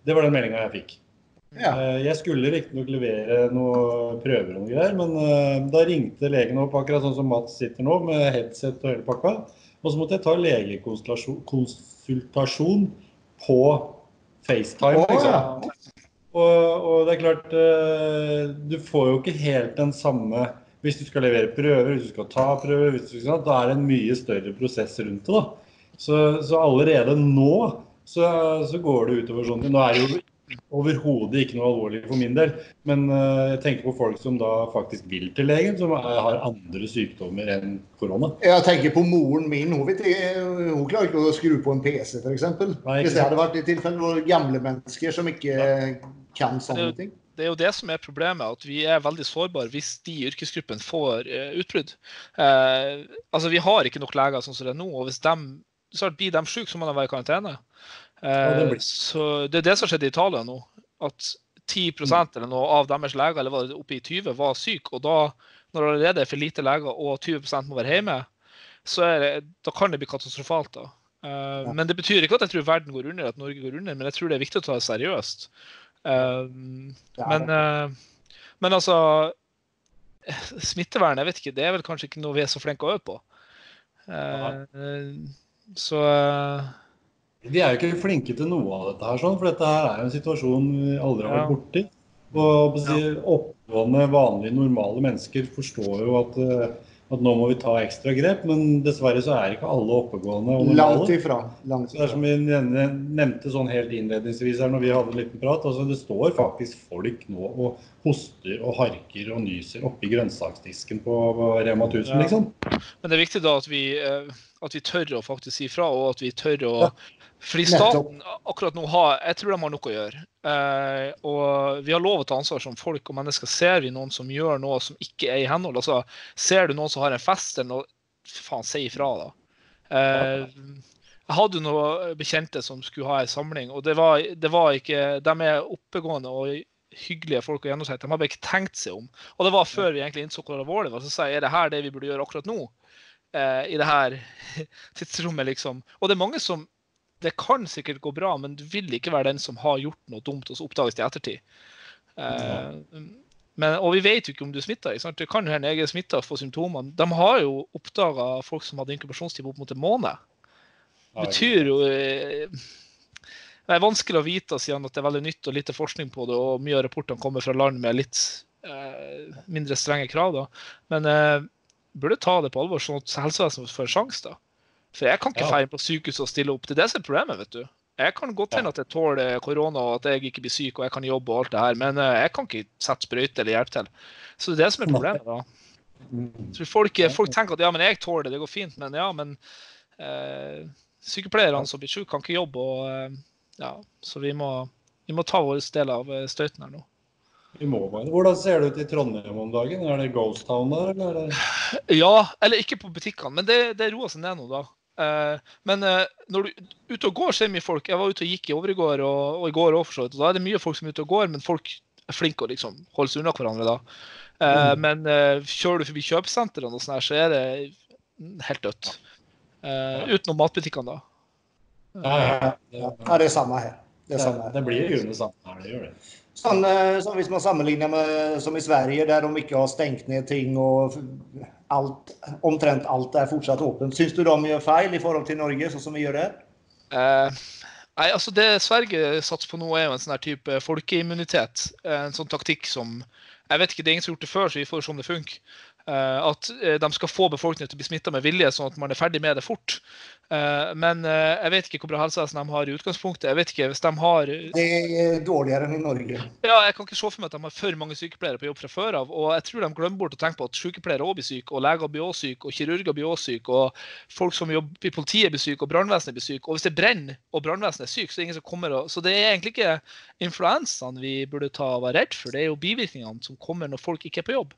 Det var den meldinga jeg fikk. Ja. Eh, jeg skulle riktignok levere noen prøver og noe greier, men eh, da ringte legen opp akkurat sånn som Mats sitter nå, med headset og hele pakka. Og så måtte jeg ta legekonsultasjon på FaceTime. Liksom. Og, og, det er klart, eh, du får jo ikke helt den samme Hvis du skal levere prøver, hvis du skal ta prøver, du skal, da er det en mye større prosess rundt det. da. Så, så allerede nå så, så, går det utover sånn Nå er det jo overhodet ikke noe alvorlig for min del. Men uh, jeg tenker på folk som da faktisk vil til legen, som er, har andre sykdommer enn korona. Jeg tenker på moren min. Hun, vet, hun klarer ikke å skru på en PC, f.eks. Hvis det hadde vært i tilfelle hvor gamle mennesker som ikke ja. kan sånne ting. Det er jo det som er problemet, at vi er veldig sårbare hvis de i yrkesgruppen får uh, utbrudd. Uh, altså, Vi har ikke nok leger sånn som det er nå. og hvis de, så blir de syke, så må de være i karantene. Eh, så Det er det som skjedde i Italia nå. At 10 mm. eller noe av deres leger eller var det oppe i 20 var syke. Og da, når det allerede er for lite leger og 20 må være hjemme, så det, da kan det bli katastrofalt. da. Uh, ja. Men det betyr ikke at jeg tror verden går under, at Norge går under, men jeg tror det er viktig å ta det seriøst. Uh, men, uh, men, altså Smittevern, jeg vet ikke, det er vel kanskje ikke noe vi er så flinke å øve på. så de er jo ikke flinke til noe av dette her, sånn, for dette her er jo en situasjon vi aldri har vært borti. Og Oppegående, vanlige, normale mennesker forstår jo at, eh, at, nå må vi ta ekstra grep, men dessverre så er ikke alle oppegående og normale. Langt ifra. Langt ifra. Det er som vi nevnte sånn helt innledningsvis her når vi hadde en liten prat, altså det står faktisk folk nå og hoster og harker og nyser oppi grønnsaksdisken på Rema 1000, ja. liksom. Men det er viktig da at vi, eh, at vi tør å faktisk si fra, og at vi tør å ja fordi staten akkurat nå har Jeg tror de har noe å gjøre. Eh, og vi har lov å ta ansvar som folk og mennesker. Ser vi noen som gjør noe som ikke er i henhold, altså ser du noen som har en fest eller noe, faen, si ifra, da. Eh, jeg hadde noen bekjente som skulle ha en samling, og det var, det var ikke De er oppegående og hyggelige folk å gjennomsette. De har bare ikke tenkt seg om. Og det var før vi egentlig innså hvor alvorlig det var. Så sa jeg er det her det vi burde gjøre akkurat nå? Eh, I det her tidsrommet, liksom. Og det er mange som det kan sikkert gå bra, men du vil ikke være den som har gjort noe dumt, og så oppdages det i ettertid. Uh, men, og vi vet jo ikke om du er smitta. Det kan jo hende jeg er smitta og får symptomer. De har jo oppdaga folk som hadde inkubasjonstid opp mot en måned. Det betyr jo eh, Det er vanskelig å vite siden at det er veldig nytt og lite forskning på det, og mye av rapportene kommer fra land med litt uh, mindre strenge krav. Da. Men uh, burde ta det på alvor, sånn at helsevesenet får en sjanse. For jeg kan ikke ja. feire på sykehuset og stille opp. Det er det som er problemet, vet du. Jeg kan godt hende at jeg tåler korona og at jeg ikke blir syk og jeg kan jobbe og alt det her, men eh, jeg kan ikke sette sprøyte eller hjelpe til. Så det er det som er problemet, da. Så folk, folk, tenker at ja, men jeg tåler det, det går fint, men ja, men eh, sykepleierne som blir syke, kan ikke jobbe. og eh, ja, Så vi må, vi må ta vår del av eh, støyten her nå. Vi må bare. Hvordan ser det ut i Trondheim om dagen? Er det Ghost Town der? Eller? Ja, eller ikke på butikkene, men det, det roer seg ned nå, da. Eh, men eh, når du ute og går, så er mye folk. Jeg var ute og gikk i overgård og, og i går òg, for så vidt. Da er det mye folk som er ute og går, men folk er flinke å liksom holde seg unna hverandre da. Eh, mm. Men kjører du forbi kjøpesentrene og sånn her, så er det helt dødt. utenom matbutikkene, da. Ja, ja, ja. det er samme her. Det, det, det blir jo det samme her, det gjør det. Sånn, eh, hvis man sammenligner med som i Sverige, der de ikke har stengt ned ting og alt, omtrent alt er fortsatt åpent, syns du de gjør feil i forhold til Norge, sånn som vi gjør det? Eh, nei, altså Det Sverige satser på nå, er jo en sånn type folkeimmunitet. En sånn taktikk som Jeg vet ikke, det er ingen som har gjort det før, så vi får se om det funker. Eh, at eh, de skal få befolkningen til å bli smitta med vilje, sånn at man er ferdig med det fort. Eh, men jeg vet ikke hvor bra helsevesen de har i utgangspunktet. Jeg vet ikke hvis de har Det er dårligere enn i Norge. Ja, Jeg kan ikke se for meg at de har for mange sykepleiere på jobb fra før av. Og jeg tror de glemmer bort å tenke på at sykepleiere òg blir syke, og leger blir også syke, og kirurger blir også syke, og folk som jobber i politiet blir syke, og brannvesenet blir syke. Og hvis det brenner og brannvesenet er syke, så er det ingen som kommer og Så det er egentlig ikke influensaen vi burde ta og være redd for, det er jo bivirkningene som kommer når folk ikke er på jobb.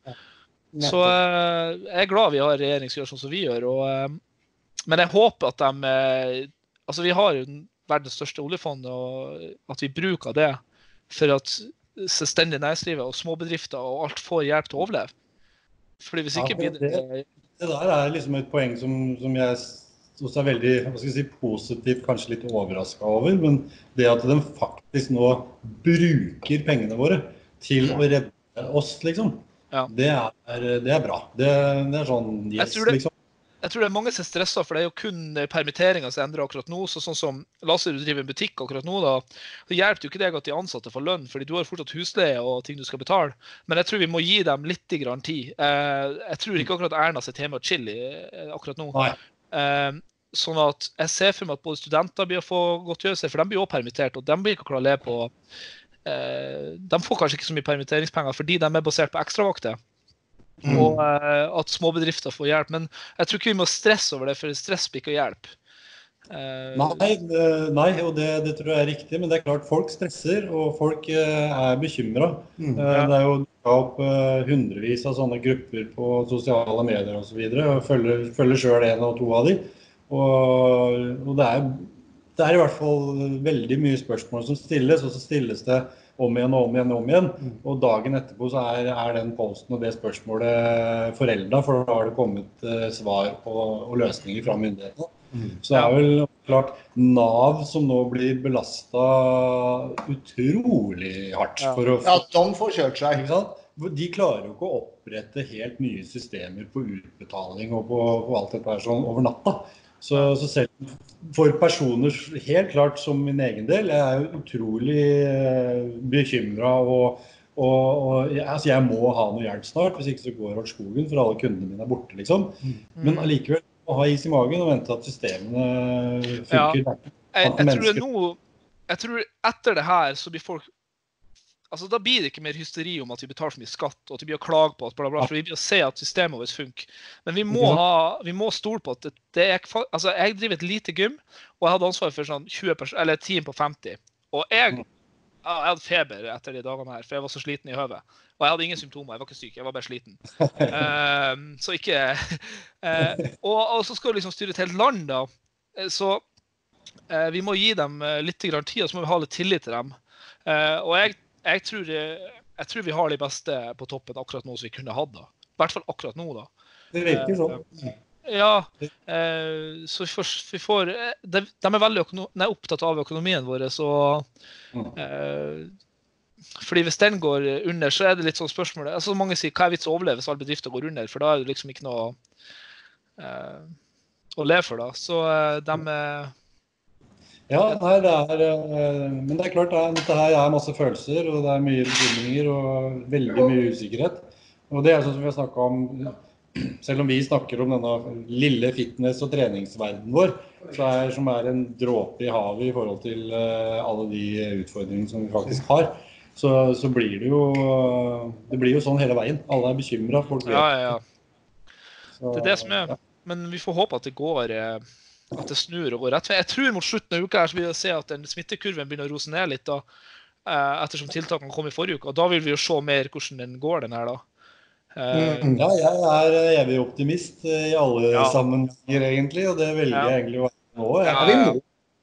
Så uh, jeg er glad vi har regjering som gjør sånn som vi gjør. Og, uh, men jeg håper at de uh, Altså, vi har jo verdens største oljefond, og at vi bruker det for at selvstendig næringslivet og småbedrifter og alt får hjelp til å overleve. Fordi hvis ikke blir det, det Det der er liksom et poeng som, som jeg også er veldig hva skal jeg si, positivt, kanskje litt overraska over. Men det at de faktisk nå bruker pengene våre til å redde oss, liksom. Ja. Det, er, det, er, bra. Det, det er sånn yes, jeg det, liksom. Jeg tror det er mange som er stressa, for det er jo kun permitteringer som endrer akkurat nå. så sånn som La oss si du driver en butikk akkurat nå, da. Så hjelper jo ikke deg at de ansatte får lønn, fordi du har fortsatt husleie og ting du skal betale. Men jeg tror vi må gi dem litt grann tid. Eh, jeg tror ikke akkurat Erna sitter hjemme og chiller eh, akkurat nå. Nei. sånn at jeg ser for meg at både studenter blir å få godtgjørelse, for de blir også permittert, og de blir ikke klare å leve på Eh, de får kanskje ikke så mye permitteringspenger fordi de er basert på ekstravakter. Mm. Og uh, at småbedrifter får hjelp. Men jeg tror ikke vi må stresse over det, for stress blir ikke å hjelpe. Uh, nei, nei, og det, det, tror jeg er riktig. Men det er klart folk stresser, og folk uh, er bekymra. Mm. Uh, det er jo dukka opp hundrevis av sånne grupper på sosiale medier osv. og følger sjøl en og to av de. Og, og det er det er i hvert fall veldig mye spørsmål som stilles, og så stilles det om igjen og om igjen. og om igjen. Mm. Og dagen etterpå så er, er den posten og det spørsmålet forelda, for da har det kommet uh, svar på, og løsninger fra myndighetene. Mm. Så det er vel klart Nav som nå blir belasta utrolig hardt. Ja. For å, ja, de får kjørt seg. De klarer jo ikke å opprette helt nye systemer på utbetaling og på, på alt dette her sånn over natta. Så, så, selv for personer helt klart som min egen del, jeg er jo utrolig uh, bekymra. Og, og, og altså jeg må ha noe hjelp snart, hvis ikke så går alt skogen, for alle kundene mine er borte. liksom. Mm. Men allikevel å ha is i magen og vente at systemene funker. Ja. Jeg, jeg, tror nå, jeg tror etter det her så blir folk altså Da blir det ikke mer hysteri om at vi betaler for mye skatt og at vi blir å klage på at bla, bla, for vi blir å se at systemet vårt funker. Men vi må, ha, vi må stole på at det, det, er altså Jeg driver et lite gym, og jeg hadde ansvar for sånn 20 eller et team på 50. Og jeg, jeg hadde feber etter de dagene her, for jeg var så sliten i høvet. Og jeg hadde ingen symptomer, jeg var ikke syk, jeg var bare sliten. Uh, så ikke uh, og, og, så skal du liksom styre et helt land, da. Så uh, vi må gi dem litt tid, og så må vi ha litt tillit til dem. og jeg jeg tror, jeg tror, vi har de beste på toppen akkurat nå som vi kunne hatt. da. I hvert fall akkurat nå, da. Det virker sånn. Ja. Eh, så vi får, vi får de, er veldig nei, opptatt av økonomien vår, så mm. eh, fordi Hvis den går under, så er det litt sånn spørsmål altså Mange sier hva er vits å overleve hvis alle bedrifter går under? For da er det liksom ikke noe eh, å leve for. da. Så eh, de, ja, nei, det er, eh, men det er klart det er, dette her er masse følelser, og det er mye bekymringer og veldig mye usikkerhet. Og det er sånn som vi har snakka om Selv om vi snakker om denne lille fitness- og treningsverdenen vår, er, som er en dråpe i havet i forhold til uh, alle de utfordringene som vi faktisk har, så, så, blir det jo Det blir jo sånn hele veien. Alle er bekymra. Ja, ja, ja. Så, det er det som er Men vi får håpe at det går uh at det snur og går rett vei. Jeg tror mot slutten av uka her så vil vi se at den smittekurven begynner å rose ned litt. da, eh, Ettersom tiltakene kom i forrige uke. og Da vil vi jo se mer hvordan den går, den her da. Uh, ja, jeg er evig optimist i alle ja. sammenhenger, egentlig. Og det velger ja. jeg egentlig å være nå. Ja, vi, må,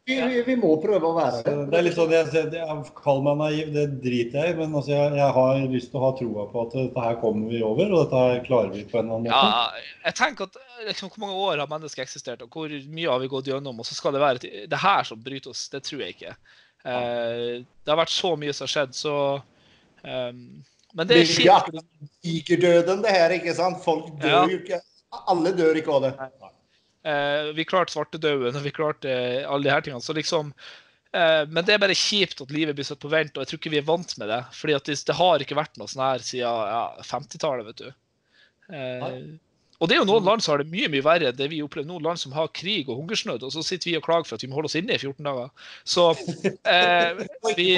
vi, vi, vi, må prøve å være det. Det er litt sånn, jeg, jeg, Kall meg naiv, det driter jeg i. Men altså, jeg, jeg, har lyst til å ha troa på at dette her kommer vi over, og dette her klarer vi på en eller annen måte. Ja, jeg tenker at liksom, Hvor mange år har mennesket eksistert, og hvor mye har vi gått gjennom? Og så skal det være det her som bryter oss. Det tror jeg ikke. Eh, det har vært så mye som har skjedd, så um, Men det er kjipt. Digerdøden, det her, ikke sant? Folk dør ja. jo ikke. Alle dør ikke av det. Eh, vi klarte svartedauden, og vi klarte alle de her tingene. Så liksom eh, men det er bare kjipt at livet blir satt på vent, og jeg tror ikke vi er vant med det. fordi det, det, har ikke vært noe sånn her siden ja, 50-tallet, vet du. Eh, og det er jo noen land som har det mye mye verre enn det vi opplever. Noen land som har krig og hungersnød, og så sitter vi og klager for at vi må holde oss inne i 14 dager. Så eh, vi,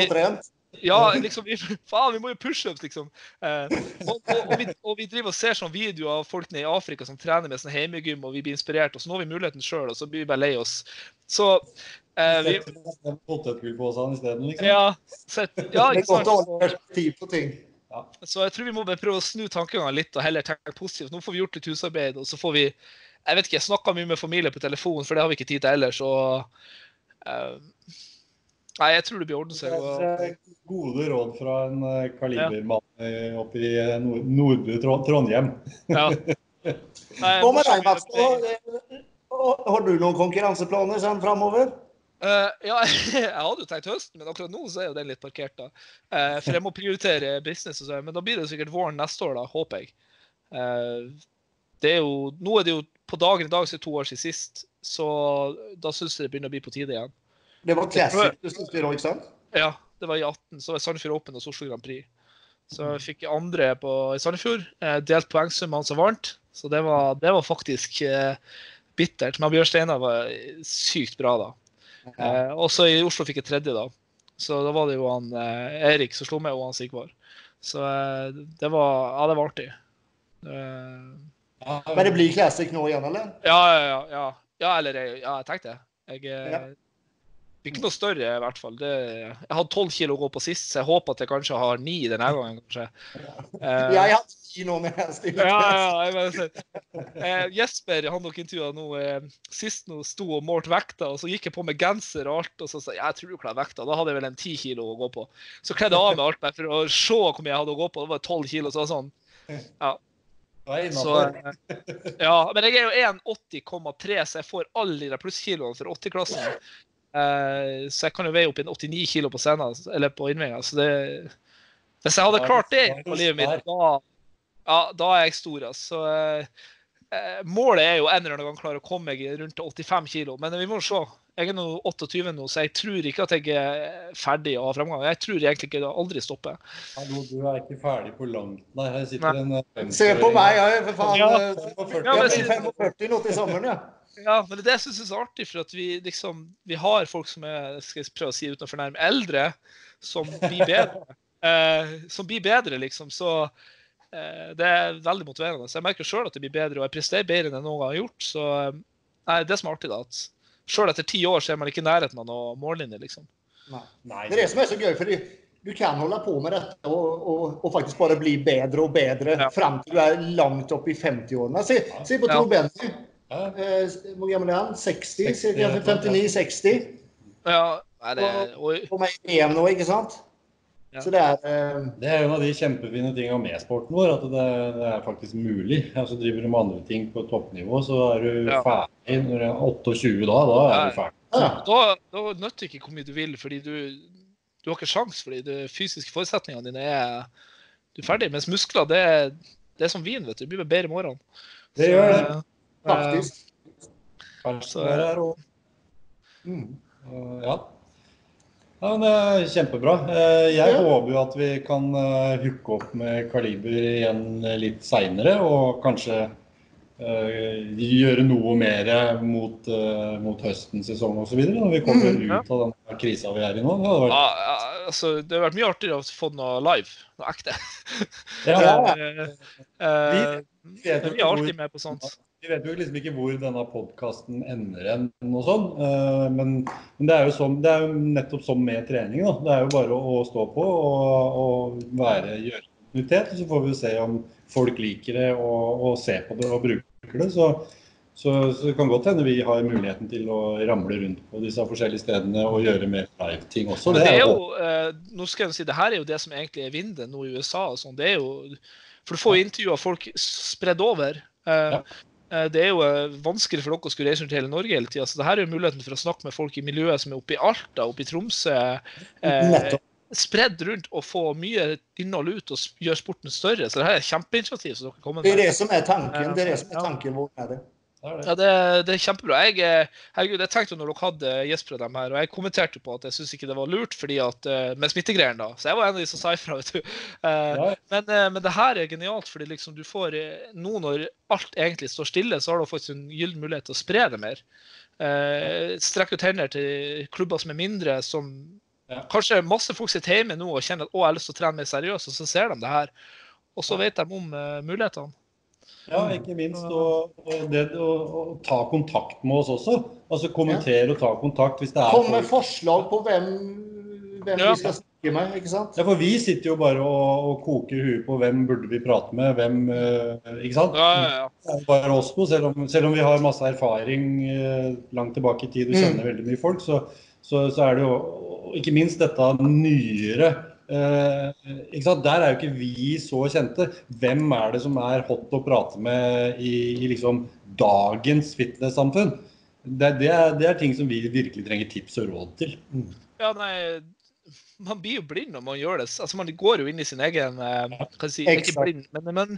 ja, liksom, vi, faen, vi må jo pushups, liksom. Eh, og, og, og, vi, og, vi, driver og ser sånn videoer av folk nede i Afrika som trener med sånn heimegym, og vi blir inspirert. Og så når vi muligheten sjøl, og så blir vi bare lei oss. Så eh, vi isteden, liksom? Ja, Sett, ja, ikke sant. Ja. Så jeg tror vi må bare prøve å snu tankegangen litt og heller tenke positivt. Nå får vi gjort litt husarbeid, og så får vi Jeg vet ikke, jeg snakka mye med familie på telefon, for det har vi ikke tid til ellers. og uh, Nei, jeg tror det blir orden, seg. Og... Gode råd fra en eh, kalibermann ja. Eh, oppe i eh, nordre Trondheim. Ja. Hva med deg, Mats? Har du noen konkurranseplaner sånn framover? Uh, ja, jeg hadde jo tenkt høsten, men akkurat nå så er jo den litt parkert. da. Uh, for jeg må prioritere business. og sånn, Men da blir det sikkert våren neste år, da, håper jeg. Uh, det er jo, Nå er det jo på dagen i dag så er det to år siden sist, så da syns jeg det begynner å bli på tide igjen. Det var classic du Sandefjord da, ikke sant? Ja, det var i 18. Så var Sandefjord Open og Oslo Grand Prix. Så jeg fikk andre på, i Sandefjord. Delt poengsummen som varmt. Så det var, det var faktisk eh, bittert. Men Bjørn Steinar var sykt bra da. Eh, også i Oslo fikk jeg tredje da. Så da var det jo han eh, Erik som slo med, og han Sigvard. Så eh, det var Ja, det var artig. Men det blir classic nå igjen, eller? Ja, ja, ja. ja eller ja, jeg tenkte det. Jeg, ja. Ikke noe større, i hvert fall. Det, jeg hadde tolv kilo å gå på sist, så jeg håper at jeg kanskje har ni denne gangen. kanskje. Uh, jeg hadde ti nå når jeg ja, ja, jeg uh, Jesper han dere intervjua nå uh, sist nå sto og målte vekta, og så gikk jeg på med genser og alt, og så sa jeg jeg tror du klarer vekta. Da hadde jeg vel en ti kilo å gå på. Så kledde jeg av meg alt bare for å se hvor mye jeg hadde å gå på. Det var tolv kilo, så sånn. Ja. Så, ja, men jeg er jo 1,80,3, så jeg får alle de plusskiloene for 80-klassen. Uh, så jeg kan jo veie opp inn 89 kilo på scenen, eller på innvinga. Så det Hvis jeg hadde klart det på livet mitt, da, ja, da er jeg stor. Altså. Uh, målet er jo en eller annen gang klare å komme meg rundt 85 kilo, men vi må se. Jeg er nå 28 nå, så jeg tror ikke at jeg er ferdig av fremgang. Jeg tror egentlig ikke det aldri stopper. Hallo, du er ikke ferdig på langt. Nei, her sitter Nei. en Se på meg, jeg, for faen. Ja. 45, ja, men, 45 nå til sommeren, ja. Ja, men det er det jeg syns er så artig, for at vi liksom Vi har folk som er skal jeg prøve å si uten å fornærme eldre, som blir bedre. eh, som blir bedre, liksom. Så eh, det er veldig motiverende. Så jeg merker sjøl at det blir bedre, og jeg presterer bedre enn jeg noen gang har gjort. Så eh, nei, det som er artig, da, at sjøl etter ti år så er man ikke i nærheten av noen mållinje, liksom. Nei. Det er det som er så gøy. for du kan holde på med dette og, og, og faktisk bare bli bedre og bedre ja. fram til du er langt opp i 50-årene. Se, se, på Tor ja. Benny. Eh, hvor gammel er han? 60? 59-60? Ja, er det Oi. På meg EM nå, ikke sant? Ja. Så det er uh... Det er en av de kjempefine tingene med sporten vår, at det, det er faktisk mulig. Altså Driver du med andre ting på toppnivå, så er du ja. ferdig når du er 28 da. Da er du ferdig. Ja. Da, da nytter ikke hvor mye du vil, fordi du, du har ikke sjans fordi de fysiske forutsetningene dine er Du er ferdig. Mens muskler, det, det er som vin, vet du. Det blir bedre i morgen. Det gjør det. Faktisk. Kanskje det er og mm. Ja. Ja, men det er Kjempebra. Eh, jeg ja. håper jo at vi kan eh, hooke opp med Kaliber igjen litt seinere. Og kanskje uh, gjøre noe mer mot, uh, mot høstens sesong osv. Når vi kommer mm, ja. ut av den krisa vi er i nå. Det hadde vært... Ja, altså, det har vært mye artigere å få noe live. Noe ekte. Ja, ja. uh, vi, vi er alltid med på sånt. Vi vet jo liksom ikke hvor denne podkasten ender hen og sånn. Eh, men, men det, er som, det, er jo nettopp som med trening. Da. Det er jo bare å, å stå på og, og være, gjøre kontinuitet. Så får vi se om folk liker det og, og ser på det og bruker det. Så, Så, så, det kan godt hende vi har muligheten til å ramle rundt på disse forskjellige stedene og gjøre mer live-ting også. Det, det er jo, eh, nå skal jeg si, det her er jo det som egentlig er vinden nå i USA. og sånn. Det er jo, For du får intervjua folk spredd over. Eh, ja. Eh, det er jo eh, vanskelig for dere å skulle reise rundt hele Norge hele tida. Så det her er jo muligheten for å snakke med folk i miljøet som er oppe i Alta, oppe i Tromsø. Eh, spredd rundt og få mye innhold ut og gjøre sporten større. Så det her er et kjempeinitiativ. som dere kommer med. Det er det som er tanken. Det er det som er tanken vår med det. Ja, det, det, er kjempebra. Jeg, eh, herregud, jeg tenkte når dere hadde Jesper og dem her, og jeg kommenterte på at jeg syns ikke det var lurt fordi at, eh, med smittegreiene. da, Så jeg var en av de som sa ifra. vet du. Ja. men, men, det her er genialt, fordi liksom du får nå når alt egentlig står stille, så har du faktisk en gyllen mulighet til å spre det mer. Eh, Strekke ut hender til klubber som er mindre, som ja. kanskje masse folk sitter hjemme nå og kjenner at å, jeg har lyst til å trene mer seriøst, og så ser de det her. Og så vet de om uh, mulighetene. Ja, ikke minst. Og, og det å, ta kontakt med oss også. Altså kommentere og ta kontakt hvis det er Kom med forslag på hvem, hvem ja. vi skal snakke med, ikke sant? Ja, for vi sitter jo bare og, og koker huet på hvem burde vi prate med, hvem uh, Ikke sant? Ja, ja, ja. Det er bare oss to. Selv om, selv om vi har masse erfaring uh, langt tilbake i tid og kjenner mm. veldig mye folk, så, så, så er det jo ikke minst dette nyere Uh, Der er jo ikke vi så kjente. Hvem er det som er hot å prate med i, i liksom dagens fitness-samfunn? Det, det, det, er ting som vi virkelig trenger tips og råd til. Mm. Ja, nei, Man blir jo blind når man gjør det. Altså, Man går jo inn i sin egen uh, kan si, Ikke blind, men, men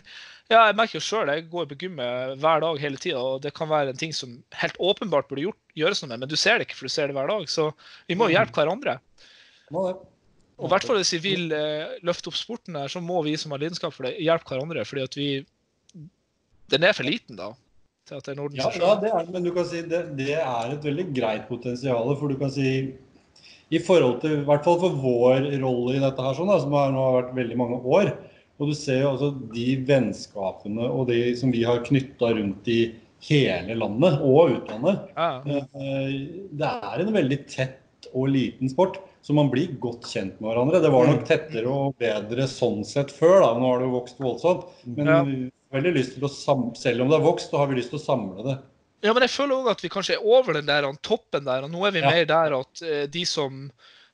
ja, jeg merker jo sjøl. Jeg går på gymmet hver dag hele tida, og det kan være en ting som helt åpenbart burde gjort, gjøres noe med, men du ser det ikke, for du ser det hver dag. Så vi må jo hjelpe hverandre. Må det. Og i hvert fall hvis vi vil eh, løfte opp sporten her, så må vi som har lidenskap for det, hjelpe hverandre. fordi at vi Den er for liten, da. til at det er ja, ja, det er men du kan si det, det er et veldig greit potensial. For du kan si i forhold til, i hvert fall for vår rolle i dette her, sånn, da, som har, nå har vært veldig mange år. Og du ser jo også de vennskapene og de som vi har knytta rundt i hele landet og utlandet. Ja. Eh, det er en veldig tett og liten sport. Så man blir godt kjent med hverandre. Det var nok mm. tettere og bedre sånn sett før. da, Nå har det jo vokst voldsomt. Men ja. vi har veldig lyst til å selv om det har vokst, så har vi lyst til å samle det. Ja, men jeg føler òg at vi kanskje er over den der toppen der. og Nå er vi ja. mer der at uh, de som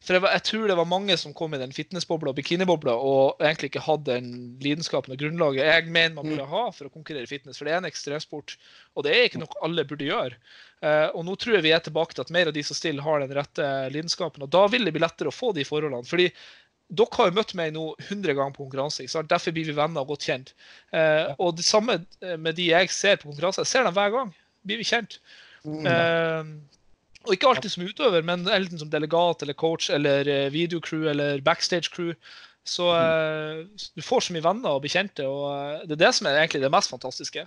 for jeg, jeg, tror det var mange som kom i den fitnessbobla og bikinibobla og egentlig ikke hadde den lidenskapen og grunnlaget jeg mener man burde mm. ha for å konkurrere i fitness. For det er en ekstremsport, og det er ikke noe alle burde gjøre. Uh, og nå tror jeg vi er tilbake til at mer av de som stiller, har den rette lidenskapen. Og da vil det bli lettere å få de forholdene. fordi dere har jo møtt meg nå 100 ganger på konkurranse. ikke sant? Derfor blir vi venner og godt kjent. Uh, og det samme med de jeg ser på konkurranse. Jeg ser dem hver gang. Blir vi kjent. Uh, og ikke alltid som utøver, men enten som delegat eller coach eller eh, videocrew eller backstage-crew. Så uh, du får så mye venner og bekjente, og det er det som er egentlig det mest fantastiske.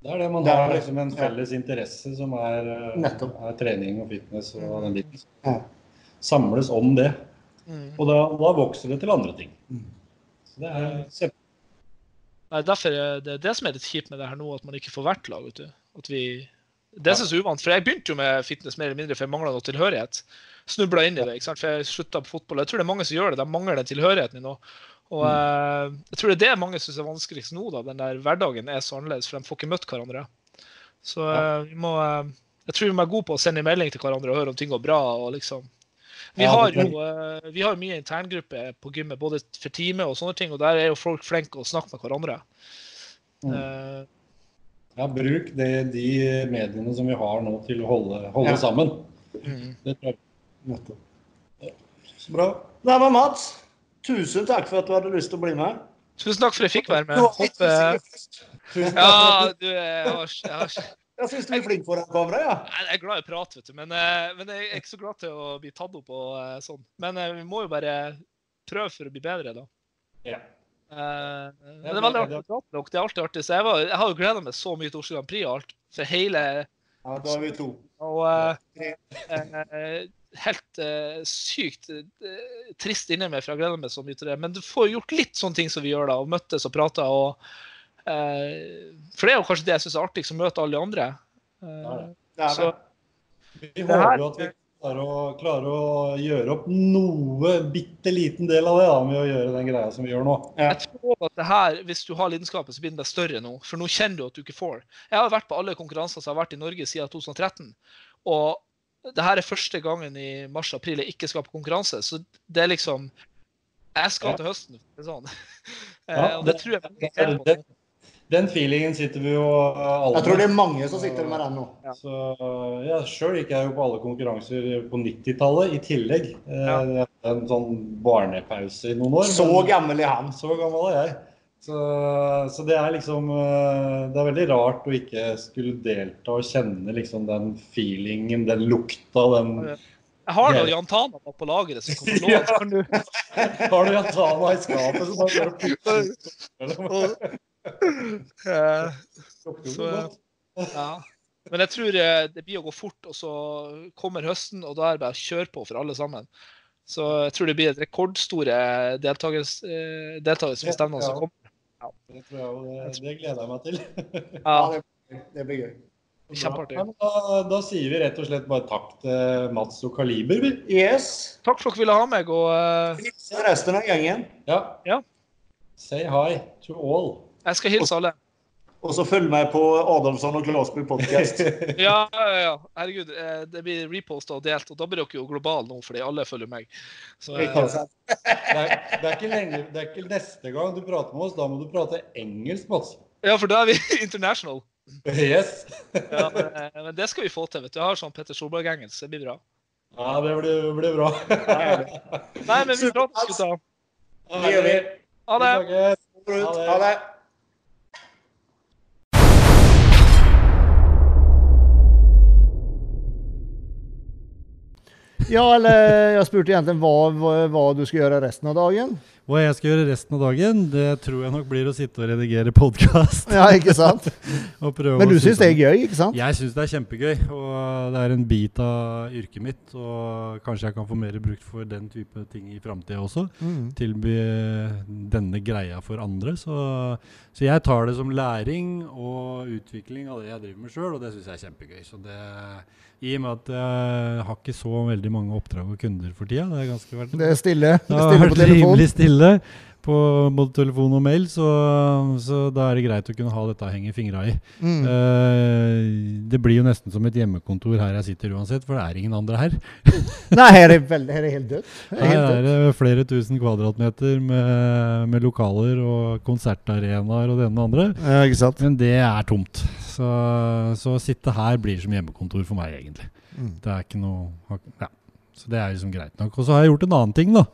Det er det man har liksom en felles interesse som er, er trening og fitness og den biten. Samles om det. Mm. Og da, da, vokser det til andre ting. Mm. Så det er Nei, derfor er det det som er litt kjipt med det her nå, at man ikke får hvert lag. vet du. At vi det synes jeg er uvant, for jeg begynte jo med fitness mer eller mindre for jeg mangla noe tilhørighet. Snubla inn i det, ikke sant? for jeg slutta på fotball. Jeg tror det er mange som gjør det. De mangler den tilhørigheten nå. Og mm. uh, jeg tror det er det mange syns er vanskeligst nå. da, Den der hverdagen er så annerledes, for de får ikke møtt hverandre. Så ja. vi må uh, Jeg tror vi må være gode på å sende melding til hverandre og høre om ting går bra. og liksom vi har jo vi har mye interngruppe på gymmet, både for teamet og sånne ting, og der er jo folk flinke å snakke med hverandre. Mm. Ja, bruk det, de mediene som vi har nå til å holde, holde ja. sammen. Mm. Det tror jeg. Så bra. Nei, var Mats, tusen takk for at du hadde lyst til å bli med. Tusen takk for at jeg fikk være med. Håper... Ja, du, jeg har, jeg har... Jeg syns du er flink foran kamera, ja. Jeg er glad i å prate, vet du. Men, eh, men, jeg er ikke så glad til å bli tatt opp og eh, sånn. Men eh, vi må jo bare prøve for å bli bedre, da. Ja. Uh, det er veldig artig å prate med dere. Det er alltid artig. Så jeg, var, jeg har jo gleda meg så mye til Oslo Grand Prix og alt. For hele Ja, da er vi to. Og uh, uh, helt sykt trist inni meg, for jeg gleder meg så mye til det. Men du får gjort litt sånne ting som vi gjør da, og møttes og prata. for det er jo kanskje det jeg syns er artigst, å møte alle de andre. Ja, så, vi håper jo at vi klarer å, klarer å gjøre opp noe bitte liten del av det da, med å gjøre den greia som vi gjør nå. Ja. Jeg tror at det her, Hvis du har lidenskapen, så blir den større nå. For nå kjenner du at du ikke får. Jeg har vært på alle konkurranser som har vært i Norge siden 2013. Og det her er første gangen i mars-april jeg ikke skal på konkurranse. Så det er liksom Jeg skal til høsten. Sånn. Ja, og det tror jeg på. Den feelingen sitter vi jo alle Jeg tror det er mange som sitter med den nå. Ja. Så ja, Sjøl gikk jeg jo på alle konkurranser på 90-tallet i tillegg. Eh, ja. En sånn barnepause i noen år. Så gammel er han. Så gammel er jeg. Så, så, det er liksom eh, Det er veldig rart å ikke skulle delta og kjenne liksom den feelingen, den lukta, den Jeg har noen Jan Tana på lageret som kommer nå. ja. Har du Jan Tana i skapet som bare gjør så, ja. Men jeg tror eh, det blir å gå fort, og så kommer høsten, og da er det bare å kjøre på for alle sammen. Så jeg tror det blir et rekordstore deltakelse på stevnene som kommer. Ja. Det, tror jeg, det, det gleder jeg meg til. ja, det blir gøy. Kjempeartig. Da, da, sier vi rett og slett bare takk til Mats og Kaliber. Yes. Takk for at dere ville ha meg. Og uh... resten av gjengen. Ja. ja. Say hi to all. Jeg skal hilse alle. Og så følg meg på Adamsson og Klasby podcast. ja, ja, ja. Herregud. Eh, det blir reposta og delt, og da blir dere jo globale nå fordi alle følger meg. Så, det, er, det, er, ikke lenge, det er ikke neste gang du prater med oss, da må du prate engelsk, Mats. Ja, for da er vi international. Yes. ja, men, eh, men, det skal vi få til. vet du. Jeg har sånn Petter Solberg-engelsk. Det blir bra. Ja, det blir, blir bra. Nei, men vi prates, gutta. Ha det. Ha det. Ja, eller jeg spurte egentlig hva, hva, hva, du skal gjøre resten av dagen. Hva jeg skal gjøre resten av dagen, det tror jeg nok blir å sitte og redigere podkast. Ja, ikke sant? Men du syns det er gøy, ikke sant? Jeg syns det er kjempegøy. Og det er en bit av yrket mitt. Og kanskje jeg kan få mer brukt for den type ting i framtida også. Mm. Tilby denne greia for andre. Så, så, jeg tar det som læring og utvikling av det jeg driver med sjøl, og det syns jeg er kjempegøy. Så det i og med at jeg har ikke så veldig mange oppdrag og kunder for tida. Det er ganske verdt. det er stille. Det er stille på telefon. Rimelig stille på både telefon og mail, så, så, da er det greit å kunne ha dette å henge fingra i. Mm. Uh, det blir jo nesten som et hjemmekontor her jeg sitter uansett, for det er ingen andre her. Nei, her er, veldig, her er helt dødt. Her er det flere tusen kvadratmeter med, med lokaler og konsertarenaer og det ene og andre. Ja, ikke sant? Men det er tomt. Så, så å sitte her blir som hjemmekontor for meg, egentlig. Mm. Det er ikke noe Ja. Så det er liksom greit nok. Og så har jeg gjort en annen ting, da.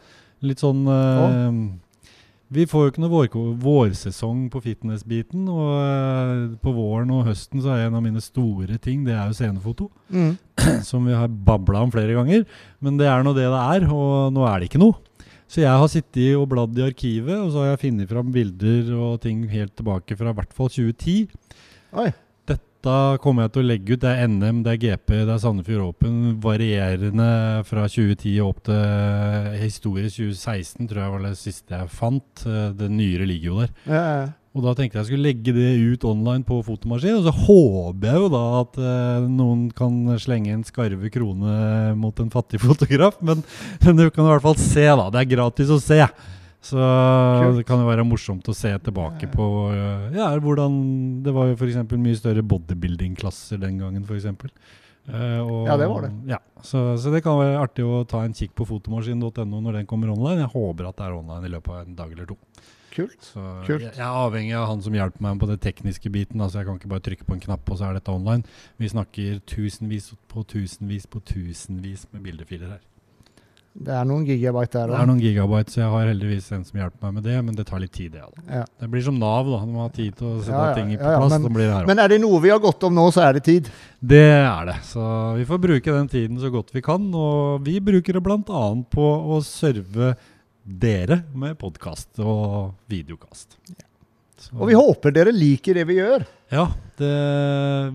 Litt sånn uh, Vi får jo ikke noe vår, vårsesong på fitness-biten. Og uh, på våren og høsten så er en av mine store ting det er jo scenefoto. Mm. Som vi har babla om flere ganger. Men det er nå det det er, og nå er det ikke noe. Så jeg har sittet og bladd i arkivet, og så har jeg funnet fram bilder og ting helt tilbake fra i hvert fall 2010. Oi. Da kommer jeg til å legge ut Det er NM, det er GP, det er Sandefjord Open. Varierende fra 2010 opp til historisk 2016, tror jeg var det siste jeg fant. Eh, det nyere ligger jo der. Ja, ja. Og da tenkte jeg jeg skulle legge det ut online på fotomaskin. Og så håper jeg jo da at eh, noen kan slenge en skarve krone mot en fattig fotograf. Men, men, du kan i hvert fall se, da. Det er gratis å se. Så Kult. det kan jo være morsomt å se tilbake på uh, ja, hvordan Det var jo f.eks. mye større bodybuilding-klasser den gangen, f.eks. Uh, og, ja, det var det. Ja, så, så, det kan være artig å ta en kikk på fotomaskin.no når den kommer online. Jeg håper at det er online i løpet av en dag eller to. Kult. Så Kult. Jeg, jeg, er avhengig av han som hjelper meg på det tekniske biten. Altså Jeg kan ikke bare trykke på en knapp, og så er dette online. Vi snakker tusenvis på tusenvis på tusenvis med bildefiler her. Det er noen gigabyte der. Det er noen gigabyte, så jeg har heldigvis en som hjelper meg med det. Men det tar litt tid, det. Ja. Det blir som Nav. da, Du må ha tid til å sette ja, ja, ting på plass. Men, her, men, er det noe vi har gått om nå, så er det tid? Det er det. Så vi får bruke den tiden så godt vi kan. Og vi bruker det bl.a. på å serve dere med podkast og videokast. Og vi håper dere liker det vi gjør. Ja, det,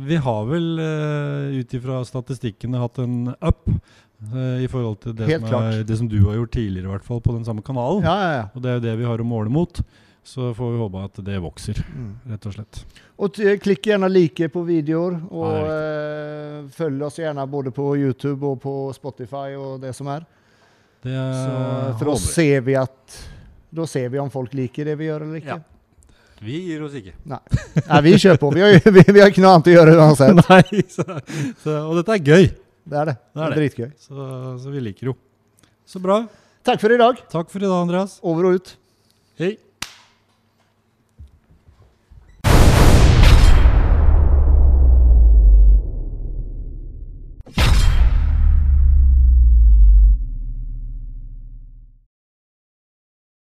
vi har vel uh, ut ifra statistikkene hatt en up Eh, I forhold til det som, er, det som, du har gjort tidligere, i hvert fall, på den samme kanalen. Ja, ja, ja. Og det er jo det vi har å måle mot. Så får vi håpe at det vokser, Mm. rett og slett. Og t- klikk gjerne like på videoer, og Ja, eh, følg oss gjerne både på YouTube og på Spotify og det som er. Det Så, for da ser vi at Da ser vi om folk liker det vi gjør eller ikke. Ja. Vi gir oss ikke. Nei, vi kjører på. Vi har, vi, vi har ikke noe annet å gjøre uansett. Nei, så, så, og dette er gøy, Det er det. Det Det er er dritgøy. så, så vi liker jo. Så bra. Takk for i dag. Takk for i dag, Andreas. Over og ut. Hei.